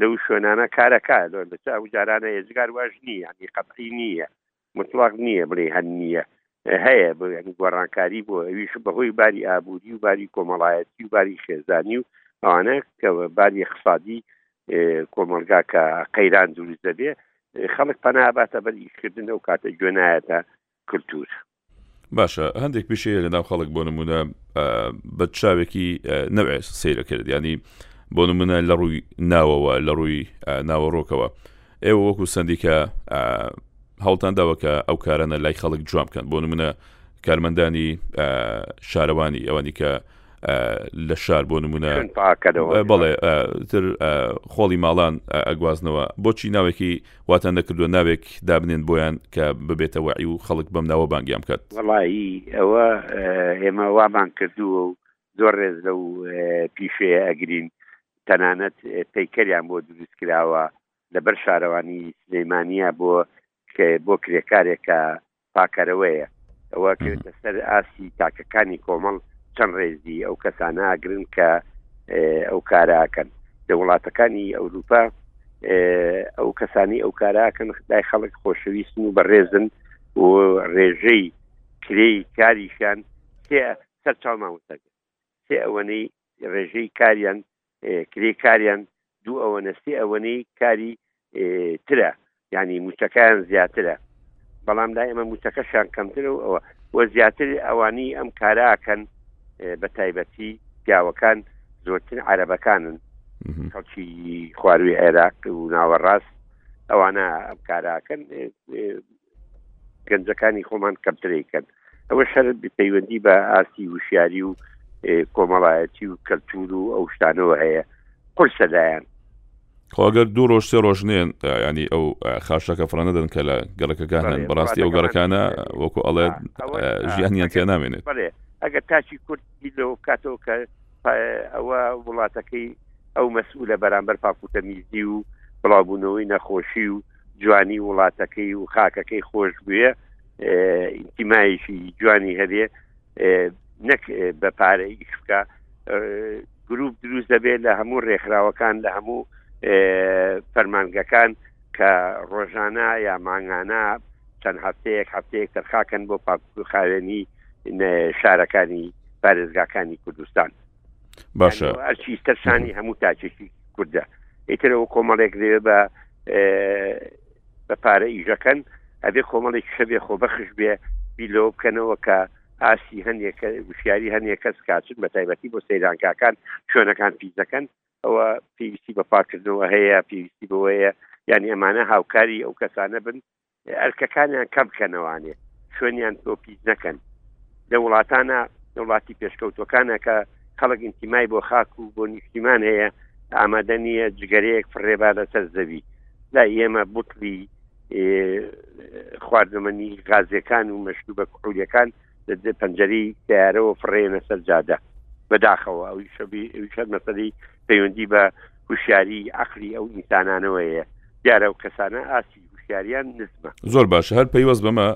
لەو شوێنانە کارەکە لە جارانە ێزگار واژ نییە ینی قەتی نییە مطلق نییە بڵێ هەن نییە هەیە بۆ ینی گۆڕانکاری بۆ ئەویش بەهۆی باری ئابووری و باری کۆمەڵایەتی و باری خێزانی و ئەوانە کە باری اقتصادی کۆمەلگا کە قەیران دروست دەبێ خەڵک پەناباتە بەر ئیشکردن ئەو کاتە گوێنایەتە کللتور. باشە هەندێک پیشەیە لە ناو خەڵک بۆ نمونە بە چاوێکی نەوێ سیرەکرد ینی بۆ نمونە لە ڕووی ناوەوە لە ڕووی ناوەڕۆکەوە ئێوە وەکو سندیکە هەڵتان داوە کە ئەو کارانە لای خەڵک جواب بکەن بۆ نمونە کارمەندانی شارەوانی ئەوانی کە لە شار بۆ نمونە بەڵێ تر خۆڵی ماڵان ئەگوازنەوە بۆچی ناوێکی واتان نەکردووە ناوێک دابنێن بۆیان کە ببێتەوە ئی و خەڵک بەم ناوە بانگیان بکات وڵایی ئەوە ئێمە وابان کردووە و زۆر ڕێز لەو پیشەیە ئەگرین تەنانەت پەیکەریان بۆ دروست کراوە لەبەر شارەوانی سلەیمانە بۆ بۆ کرێکارێکە پاکەرەوەیە ئەوە کرێتە سەر ئاستی تاکەکانی کۆمەڵ چەند ڕێزی ئەو کەسانە ئەگرن کە ئەو کاراکەن لە وڵاتەکانی ئەوروپا ئەو کەسانی ئەو کاراکەن خدای خەڵک خۆشەویستن و بەڕێزن و ڕێژەی کرێی کاریشان سەرچاو مامۆستا گیان سێ ئەوەنەی ڕێژەی کاریان کرێ کاریان دوو ئەوەنە سێ ئەوەنەی کاری ترە ینی موچەکان زیاترە بەڵام لای ئەمە موچەکەشان کەمترە و ئەوە وە زیاتر ئەوانی ئەم کاراکەن بە تایبەتی پیاوەکان زۆرتر عربەکانن خەڵکی خواروی عێراق و ناوەڕاست ئەوانە ئەم کاراکەن گەنجەکانی خۆمان کەمترەیکەن ئەوە شەرت پەیوەندی بە ئاستی وشیاری و کۆمەڵایەتی و کەلتور و ئەو شتانەوە هەیە قرسە لایەن خۆگەر دوو ڕۆژ سێ ڕۆژنێن ینی ئەو خاشەکە فڕانە دەن کە لە گەڕەکەەکان هەن بەڕاستی ئەو گەڕەکانە وەکو ئەڵێ ژیانیان تێ نامێنێت ئەگەر تاچی کورد لەو کاتەوە کە ئەوە وڵاتەکەی ئەو مەسئولە بەرامبەر پاکوتە میزی و بڵاوبوونەوەی نەخۆشی و جوانی وڵاتەکەی و خاکەکەی خۆش بوێ ئینتیمایشی جوانی هەبێ نەک بە پارە ئیش بکە گروپ دروست دەبێت لە هەموو ڕێکخراوەکان لە هەموو فەرمانگەکان کە ڕۆژانە یا مانگانە چەند هەفتەیەک هەفتەیەک تەرخاکەن بۆ پاپخاوێنی شارەکانی پارێزگاکانی کوردستان باشە ئەرچی سەرشانی هەموو تاچێکی کوردە ئیترەوە کۆمەڵێک لێوێ بە بە پارە ئیژەکەن ئەبێ کۆمەڵێک شەبێ خۆ بەخش بێ بیلۆ بکەنەوە کە ئاسی هەندێک وشیاری هەندێک کەس کاچن بە تایبەتی بۆ سەیرانکاکان شوێنەکان پیزەکەن ئەوە پێویستی بە پاکردنەوە هەیە پێویستی بەوەیە یعنی ئەمانە هاوکاری ئەو کەسانە بن ئەرکەکانیان کەم کەنەوانێ شوێنیان تۆ پیس نەکەن لە وڵاتانە وڵاتی پێشکەوتوەکانە کە خەڵک ئینتیمای بۆ خاک و بۆ نیشتیمان هەیە ئامادە نییە جگەرەیەک فڕێبا لەسەر زەوی لا ئێمە بوتلی خواردنەمەنی غازیەکان و مەشروبە کوحولیەکان پەنجەری سیارەوە فڕێنە سەر جادە بەداخەوە ئەو شەر مەسەری پەیوەندی بە هوشیاری عقلی ئەو ئینسانانەوەیە دیارە و کەسانە ئاست ئەگەرچی هوشیاریان نزمە. زۆر باشە هەر پەیوەست بەمە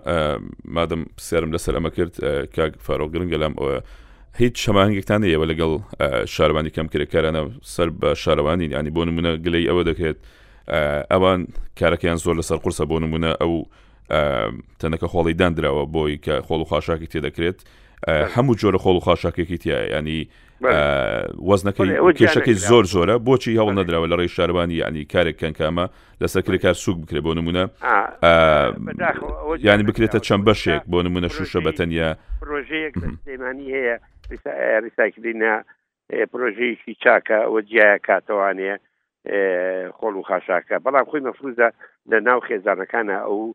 مادەم پرسیارم لەسەر ئەمە کرد کاک فارۆ گرنگە لام ئەوە هیچ شەمانگێکتان یەوە لەگەڵ شاربانی کەم کرێکارانە سەر بە شارەوانی ینی بۆ نمونە گلەی ئەوە دەکرێت ئەوان کارەکەیان زۆر لەسەر قرسە بۆ نمونە ئەو تەنەکە خۆڵی دانراوە بۆی کە خۆڵ و خاشاکی تێدەکرێت هەموو جۆرە خۆڵ و خاشاکێکی تیا ینی وەزنەکەی کێشەکەی زۆر زۆرە بۆچی هەوڵ نەدراوە لە ڕێی شاربانی ینی کارێک کەنکامە لەسەر کرێکار سوک بکرێت بۆ نمونە ینی بکرێتە چەند بەشێک بۆ نمونە شوشە بەتەنیا ڕۆژەیەک سلێمانی هەیە ریساکلینە پرۆژەیەکی چاکە و جیایە کاتەوانەیە خۆڵ و خاشاکە بەڵام خۆی مەفروزە لە ناو خێزانەکانە ئەو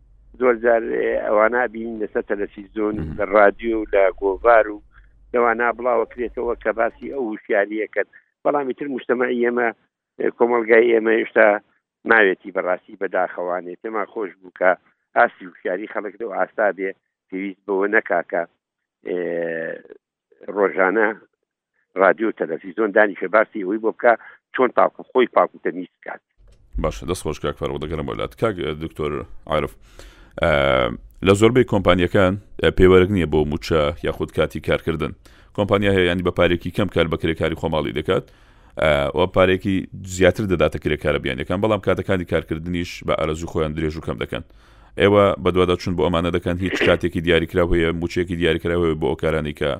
زۆر جار ئەوانە بین لەسەر تەلەفیزۆن لە رادیو و لە گۆڤار و لەوانە بڵاوەکرێتەوە کە باسی ئەو وشیاریەکەن بەڵامی تر مشتمەعی ئێمە کۆمەلگای ئێمە هێشتا ناوێتی بەڕاستی بەداخەوانێت پێما خۆش بوو کە ئاستی وشیاری خەڵک لەو ئاستا بێ پێویست بەوە نەکاکە ڕۆژانە رادیۆ و تەلەفیزۆن دانیشە باسی ئەوەی بۆ بکە چۆن پاکو خۆی پاکو تەمیز بکات باشە دەست خۆش کاک فەرەوە دەگەرم بۆ لات کاک دکتۆر عرف لە زۆربەی کۆمپانیەکان پێوەرگ نییە بۆ موچە یاخود کاتی کارکردن کۆمپانیا هەیە ینی بە پارێکی کەم کار بە کرێکاری خۆماڵی دەکات ئەو پارێکی زیاتر دەداتە کرێکارە بیانەکان بەڵام کاتەکانی کارکردنیش بە ئارەزوو خۆیان درێژ و کەم دەکەن ئێوە بەدواداچون بۆ ئەمانە دەکەن هیچ کاتێکی دیاریکراو هەیە موچێکی دیاریکراوە بۆ ئەوکارانی کە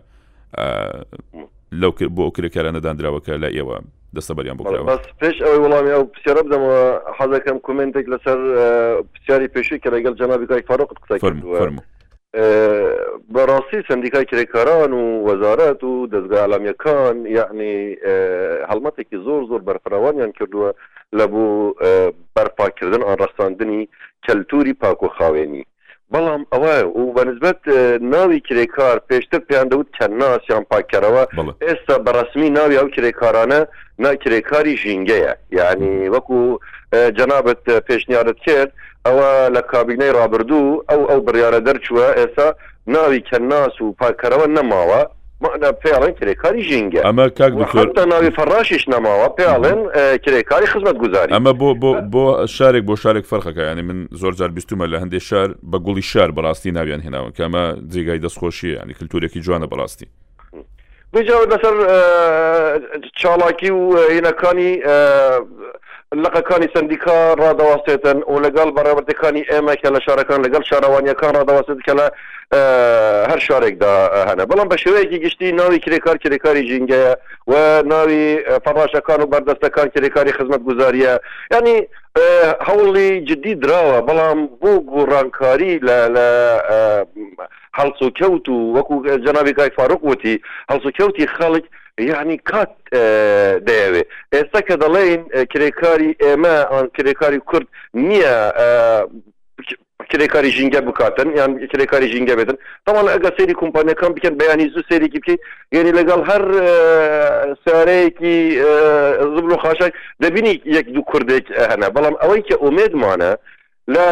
لەو بۆ ئەو کرێکارانەدان دراوەکە لە ئێوە دەستەبەریان بۆ پێش ئەوەی وڵامی ئەو پرسیارە بدەمەوە حەزەکەم کومنتێک لەسەر پرسیاری پێشوی کە لەگەڵ جەنابی دوای فاروق قسە بەڕاستی سەندیکای کرێکاران و وەزارەت و دەزگا ئەلامیەکان یعنی هەڵمەتێکی زۆر زۆر بەرفراوانیان کردووە لە بۆ بەرپاکردن ئان ڕەخساندنی کەلتوری پاکۆ خاوێنی بەڵام ئەوە و بەنسبەت ناوی کرێکار پێشتر پێیان دەوت کە ناسیان پاکەرەوە ئێستا بەڕسمی ناوی ئەو کرێکارانە ناکرێکاری ژینگەیە یعنی وەکو جەنابەت پێشنیارت کرد ئەوە لە کابینەی ڕابردوو ئەو ئەو بڕیارە دەرچووە ئێستا ناوی کەناس و پاککەرەوە نەماوە مەعنە پێیاڵێن کرێکاری ژینگە ئەمە کاک و دکتۆر حەتتا ناوی فەڕاشیش نەماوە پێیاڵێن کرێکاری خزمەتگوزاری. ئەمە بۆ بۆ بۆ شارێک بۆ شارێک فەرقەکە یانی من زۆر جار بیستومە لە هەندێ شار بە گوڵی شار بەڕاستی ناویان هێناون کە ئەمە جێگای دەستخۆشیە یانی کلتورێکی جوانە بەڕاستی. گونجاوە لەسەر چاڵاکی و هینەکانی لقەکانی سەندیکا ڕادەوەستێتن و لەگەڵ بەڕێوەبەرتەکانی ئێمە کە لە شارەکان لەگەڵ شارەوانیەکان ڕادەوەستێت کە لە هەر شارێکدا هەنە بەڵام بە شێوەیەکی گشتی ناوی کرێکار کرێکاری ژینگەیە و ناوی فەڕاشەکان و بەردەستەکان کرێکاری خزمەت گوزاریە ینی هەوڵی جددی دراوە بەڵام بۆ گۆڕانکاری لە هەڵسوکەوت و وەکو جەنابی کاک فاروق وتی هەڵسوکەوتی خەڵک یەعنی کات دەیەوێ ئێستا کە دەڵێین کرێکاری ئێمە ئان کرێکاری کورد نییە کرێکاری ژینگە بکاتن یان کرێکاری ژینگە بێتن تاوان ئەگە سری کۆمپانیەکان بکەن بەیانی زوو سێرێکی بکەیت یعنی لەگەڵ هەر سارەیەکی زبل و خاشاک دەبینی یەک دوو کوردێک هەنا بەڵام ئەوەی کە ئومێدمانە لە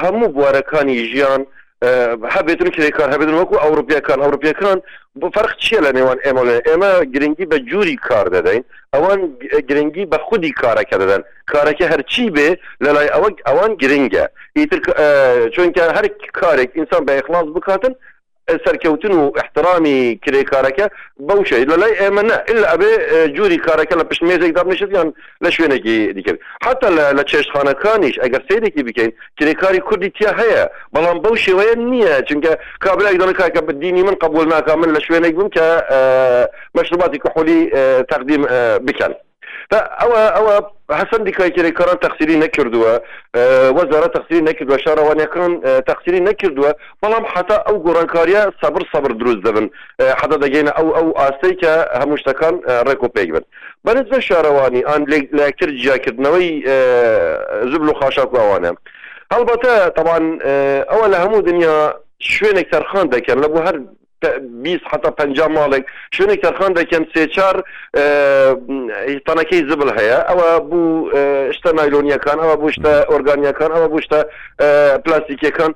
هەموو بوارەکانی ژیان هەبێتن کرێکار هەبێتن وەکو ئەوروپیەکان ئەوروپیەکان فەرق چیە لە نێوان ئێمە لە ئێمە گرنگی بە جووری کار دەدەین ئەوان گرنگی بە خودی کارەکە دەدەن کارەکە هەرچی بێ لەلای ئەوە ئەوان گرنگە ئیتر چونکە هەر کارێک ئینسان بە ئەخلاص بکاتن سەرکەوتن و ئیحترامی کرێکارەکە بەو شێوەیە لە لای ئێمە نا ئیلا ئەبێ جووری کارەکە لە پشت مێزێک دابنیشێت یان لە شوێنێکی دیکە بێت حەتا لە لە چێشتخانەکانیش ئەگەر سەیرێکی بکەین کرێکاری کوردی تیا هەیە بەڵام بەو شێوەیە نییە چونکە کابرایەک دەڵێ کاکە دینی من قبوڵ ناکا من لە شوێنێک بووم کە مەشروباتی کحولی تەقدیم بکەن ئەوە ئەوە هەسەندی کایکێری کاران تەخسیری نەکردووە وەزارە تەخسیری نەکردووە شارەوانەکان تەخسیری نەکردووە بەڵام حتا ئەو گۆڕانکاریە سەبر سەبر دروست دەبن حتا دەگەینە ئەو ئەو ئاستەی کە هەموو شتەکان ڕێک و پێک بن بەرز بە شارەوانی ئان لەکتر جیاکردنەوەی زبل و خاشاک و ئەوانە هەڵبەتە تەوان ئەوە لە هەموو دنیا شوێنێک تەرخان دەکەن لە بۆ هەر بیست حەتا پەنجا ماڵێک شوێنێک تەرخان دەکەن سێ چار تەنەکەی زبل هەیە ئەوە بوو شتە نایلۆنیەکان ئەوە بوو شتە ئۆرگانیەکان ئەوە بوو شتە پلاستیکەکان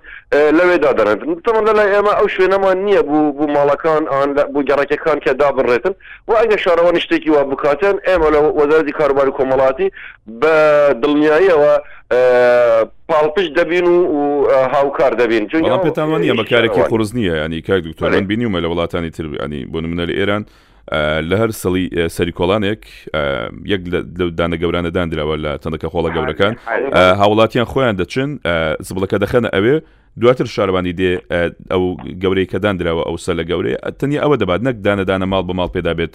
لەوێدا دەرێن تەمەن لە لای ئێمە ئەو شوێنەمان نییە بوو بوو ماڵەکان ئان بوو گەڕەکەکان کە دابڕێتن و ئەگە شارەوانی شتێکی وا بکاتێن ئێمە لە وەزارەتی کاروباری کۆمەڵاتی بە دڵنیاییەوە پاڵپشت دەبین و هاوکار دەبین بەڵام پێتان وانە بە کارێکی قرس نییە ینی کاک دکتۆر من بینیومە لە وڵاتانی تر ینی بۆ منە لە ئێران لە هەر سەڵی سەری کۆڵانێک یەک لە دانە گەورانەدان درراوە لە تەندەکە خۆڵە گەورەکان هاوڵاتیان خۆیان دەچن زبڵەکە دەخەنە ئەوێ دواتر شاربانی دێ ئەو گەورەی کەدان درراوە ئەو سە لە گەورەیە تەنیا ئەوە دەبات نەک دانەدانە ماڵ بە ماڵ پێدا بێت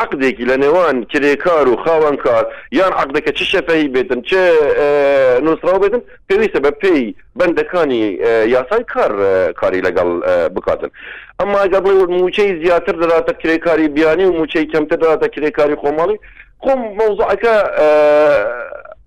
عەقدێکی لە نێوان کرێکار و خاوەنکار یان عەقدەکە چ شەفەهی بێتن چ نووسراو بێتن پێویستە بە پێی بەندەکانی یاسای کار کاری لەگەڵ بکاتن ئەمما ئەگەر بڵێ مووچەی زیاتر دەداتە کرێکاری بیانی و مووچەی کەمتر دەداتە کرێکاری خۆماڵی خۆم مەوزوعەکە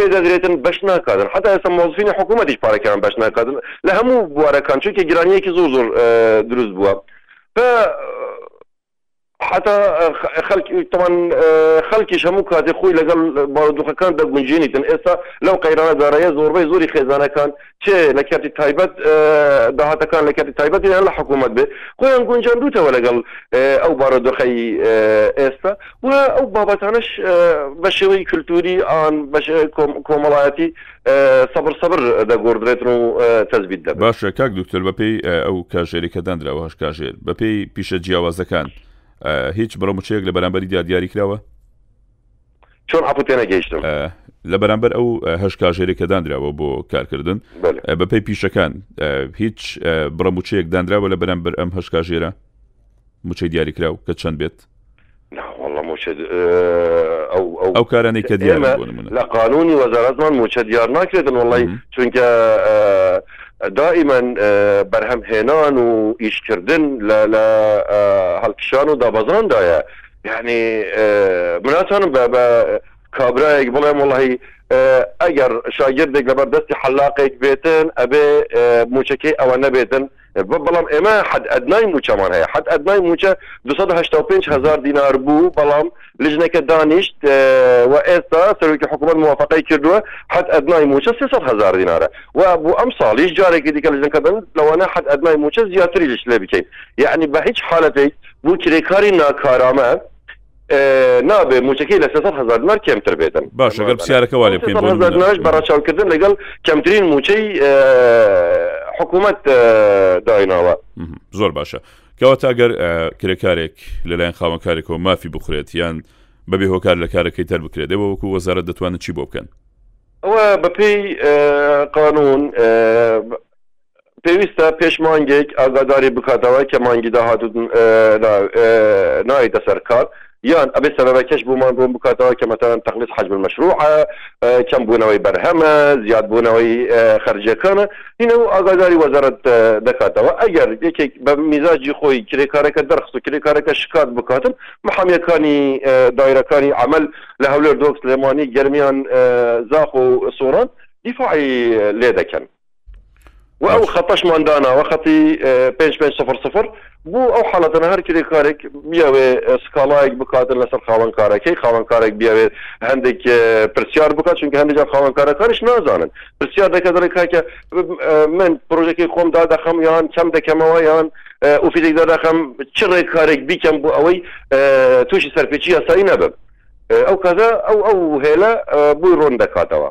پێدەدرێتن بەش ناکاتن حتا ئێستا مۆزفینی حکوومەتیش پارەکەیان بەش ناکاتن لە هەموو بوارەکان چونکە گرانیەکی زۆر زۆر دروست بووە بە حتا تەوان خەلکیش هەموو کاتی خۆی لەگەڵ بارودۆخەکان دەگونجێنیتن ئێستا لەو قەیرانە دارایە زۆربەی زۆری خێزانەکان چێ لە کەرتی تایبەت داهاتەکان لە کەرتی تایبەت یان لە حکوومەت بێ خۆیان گونجاندوتەوە لەگەڵ ئەو بارۆدۆخی ئێستا و ئەو بابەتانش بە شێوەی کللتوری ئان کۆمەڵایەتی سەبر سەبر دەگۆدرێتن و تەزبیت دە باشە کاک دکتۆر بەپی ئەو کاژێری کە دەندراوە هەش کاژێر بەپی پیشە جیاوازەکان هیچ بڕە مچەیەک لە بەرامبەری دیاریکراوە چۆن ئەپو تێنە گەیشتم لە بەرامبەر ئەو هەش کاژێری کە دانراوە بۆ کارکردن بەپی پیشەکان هیچ بڕە موچەیەک دانراوە لە بەرامبەر ئەم هەش کاژێرە موچەی دیاریکراو کە چەند بێت ئەو کارانەی کە دیار لە قانونی وەزارەتمان موچە دیار ناکرێتن وڵی چونکە دائیمەن بەرهەمهێنان و ئیشکردن لە هەڵکشان و دابەزاندایە یانی مناتوانم بە بە کابرایەک بڵێم وڵی ئەگەر شاگردێک لەبەر دەستی حلاقێک بێتن ئەبێ موچەکەی ئەوە نەبێتن بەڵام ئێمە حد ئەدنای موچەمان هەیە حد ئەدنای موچە 285 هزار دینار بوو بەڵام لژنەکە دانیشت و ئێستا سەرۆکی حکوومەت موفقی کردووە حد ئەدنای موچە 300 هزار دینارە و بۆ ئەم ساڵیش جارێکی دیکە لژنەکەدن لەوانە حد ئەدنای موچە زیاتری لش لێ بکەین یعنی بە هیچ حالەتێک بو کرێکاری ناکارامە نابێ موچەکەی لە سێسەد هەزار دینار کەمتر بێتن باشە گەر پرسیارەکە وا لێ بکەین بۆ هەزار دیناریش بە ڕەچاوکردن لەگەڵ کەمترین موچەی حکوومەت دایناوە زۆر باشە کەواتە گەر کرێکارێک لەلایەن خاوەنکارێکەوە مافی بخورێت یان بەبێ هۆکار لە کارەکەی تەر بکرێت دەوە وەکو وەزارت دەتوانن چی بۆ بکەن ئەوە بەپێی قانون پێویستە پێش مانگێک ئاگاداری بکاتەوە کە مانگی داهاتووت نایەتە سەر کار، یان ئەبێ سەبەبەکەش بۆمان ڕوون بکاتەوە کە مەسەلەن تەقلیس حەجم المشروع، کەم بوونەوەی بەرهەمە، زیاد بوونەوەی خەرجیەکانە، هینا ئەو ئاگاداری وەزارەت دەکاتەوە، ئەگەر یەکێک بە میزاجی خۆی کرێکارەکە دەرخست و کرێکارەکە شکات بکاتن، محامیەکانی دایرەکانی عەمەل لە هەولێر، دۆک، سلێمانی، گەرمیان، زاخۆ و سۆران دیفاعی لێ دەکەن. و ئەو خەتەشمان داناوە خەتی 5500 بۆ ئەو حاڵەتەنە هەر کرێکارێک بیاوێ سکاڵایەک بکاتن لەسەر خاوەنکارەکەی خاوەنکارێک بیاوێت هەندێک پرسیار بکات چونکە هەندێکجار خاوەنکارەکانش نازانن پرسیار دەکە دەڵێ کاکە من پرۆژەکەی خۆم دادەخەم یان کەم دەکەمەوە یان ئۆفیزێک دادەخەم چ ڕێکارێک بیکەم بۆ ئەوەی تووشی سەرپێچی یاسایی نەبم ئەو کەزە ئەو ئەو هێلە بووی ڕۆن دەکاتەوە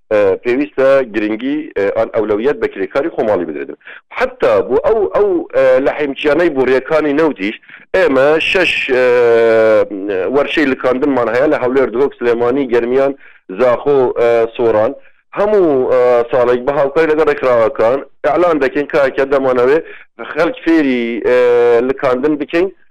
پێویستە گرنگی ئان ئەولەویەت بە کرێکاری خۆماڵی بدرێت و حەتا بۆ ئەو ئەو لەحیمچیانەی بوڕیەکانی نەوتیش ئێمە شەش وەرشەی لکاندنمان هەیە لە هەولێر دهۆک سلێمانی گەرمیان زاخۆ سۆران هەموو ساڵێک بە هاوکاری لەگە ڕێکخراوەکان ئەلان دەکەین کاکە دەمانەوێ خەلک فێری لکاندن بکەین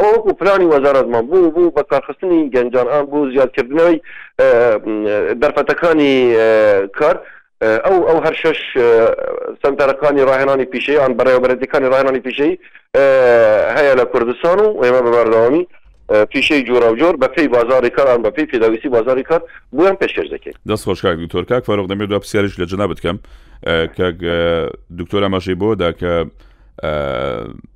ئەوە وەکو پلانی وەزارەتمان بۆ بۆ بەکارخستنی گەنجان ئان بۆ زیادکردنەوەی دەرفەتەکانی کار ئەو ئەو هەر شەش سەنتەرەکانی ڕاهێنانی پیشەیە ئان بەڕێوەبەرەتەکانی ڕاهێنانی پیشەی هەیە لە کوردستان و ئێمە بە بەردەوامی پیشەی جۆرا و جۆر بە پێی بازاری کار ئان بە پێی پێداویستی بازاری کار بۆیان پێشکەش دەکەین دەست خۆش کاک دکتۆر کاک فەرۆق دەمێ دو پرسیارش لە جنابت کەم کاک دکتۆر ئاماژەی بۆ دا کە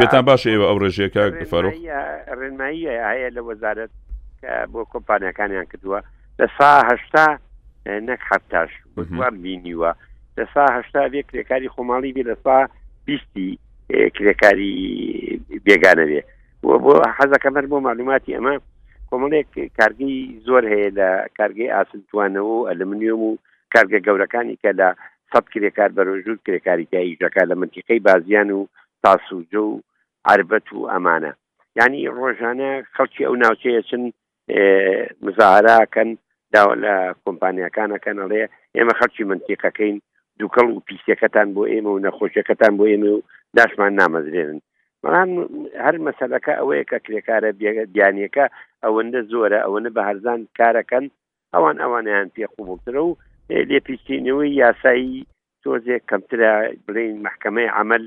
پێتان باش ئێوە ئەو ڕێژەیە کە فەرۆ ڕێنمایی هەیە لە وەزارت کە بۆ کۆمپانیەکانیان کردووە لە ساهشتا نەک حفتاش وام بینیوە لە ساهشتا بێ کرێکاری خۆماڵی بێ لە سا بیستی کرێکاری بێگانە بێ بۆ حەزەکەمەر بۆ معلوماتی ئەمە کۆمەڵێک کارگەی زۆر هەیە لە کارگەی ئاسنتوانەوە و ئەلمنیۆم و کارگە گەورەکانی کە لە سەد کرێکار بەرەوژوور کرێکاری گیایی ژەکە لە منتیقەی بازیان و تاسوجە و عەربەت و ئەمانە یعنی ڕۆژانە خەڵکی ئەو ناوچەیە چن مزاهراکەن داوا لە کۆمپانیەکانەکەن ئەڵێ ئێمە خەڵکی منتیقەکەین دووکەڵ و پیسەکەتان بۆ ئێمە و نەخۆشیەکەتان بۆ ئێمە و داشمان نامەزرێنن بەڵام هەر مەسەلەکە ئەوەیە کە کرێکارە بیانیەکە ئەوەندە زۆرە ئەوەنە بە هەرزان کارەکەن ئەوان ئەوانیان پێ قوبوڵترە و لێپیچینەوەی یاسایی تۆزێک کەمترە بڵین محکمەی عمل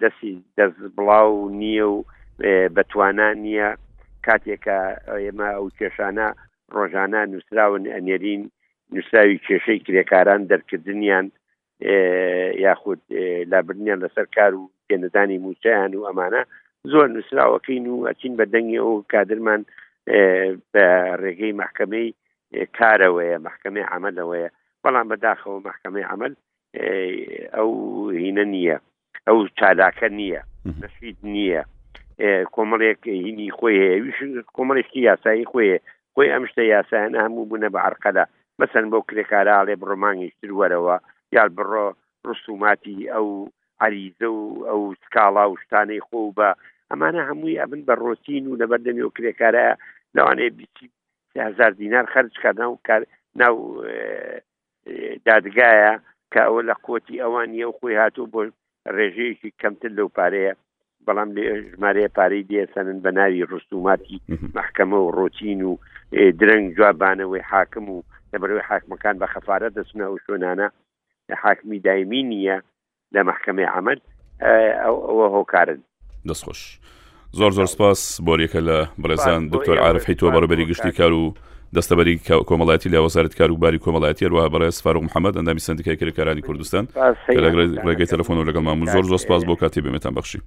دەستی دەست بڵاو نییە و بەتوانا نییە کاتێکە ئێمە ئەو کێشانە ڕۆژانە نووسراون ئەنێرین نووسراوی کێشەی کرێکاران دەرکردنیان یاخود لابردنیان لەسەر کار و پێنەدانی موچیان و ئەمانە زۆر نووسراوەکەین و ئەچین بە دەنگی ئەو کادرمان بە ڕێگەی محکمەی کارەوەیە محکمەی عملەوەیە بەڵام بەداخەوە محکمەی عمل ئەو هینە نییە ئەو چالاکە نییە نەشید نییە کۆمەڵێک هینی خۆی هەیەویش کۆمەڵێکی یاسایی خۆی خۆی ئەم شتە یاسایانە هەموو بوونە بە عرقەدا مەسەن بۆ کرێکارراڵێ بڕۆمانگیشتر وەرەوە یال بڕۆ ڕسوماتی ئەو عریزە و ئەو سکاڵا و شتانەی خۆ بە ئەمانە هەمووی ئەبن بە ڕۆتین و لەبەردەمی و کرێکارە لەوانەیە بیسی هزار دینار خەرجکە ناو کار ناو دادگایە کە ئەوە لە قوتی ئەوان یە و خۆی هاتوو بۆ ڕێژەیەکی کەمتر لەو پارەیە بەڵام لێ ژمارەیە پارەی دێسەنن بە ناوی ڕستوماتی محکەمە و ڕۆتین و درەنگ جوابانەوەی حاکم و لەبەرەوەی حاکمەکان بە خەفاەت دەچنە و شوێنانە حاکمی دایمی نییە لە مەحکەمەی عمل ئەوە هۆکارن دەست خۆش زۆر زۆر سپاس بۆریەکە لە بڕێزان دکتۆر عاعرف حیتۆ بەڕبەری گشتی کار و دەستەبەری کۆمەڵاتی لە وەزارت کار و باری کۆمەڵاتی هەروە بەڕێز فاروق محەممەد ئەندامی سندیکای کرێکارانی کوردستان ڕێگەی تەلفۆن و لەگەڵ مامون زۆر زۆر سپاس بۆ کاتی بێمێتان بەخشی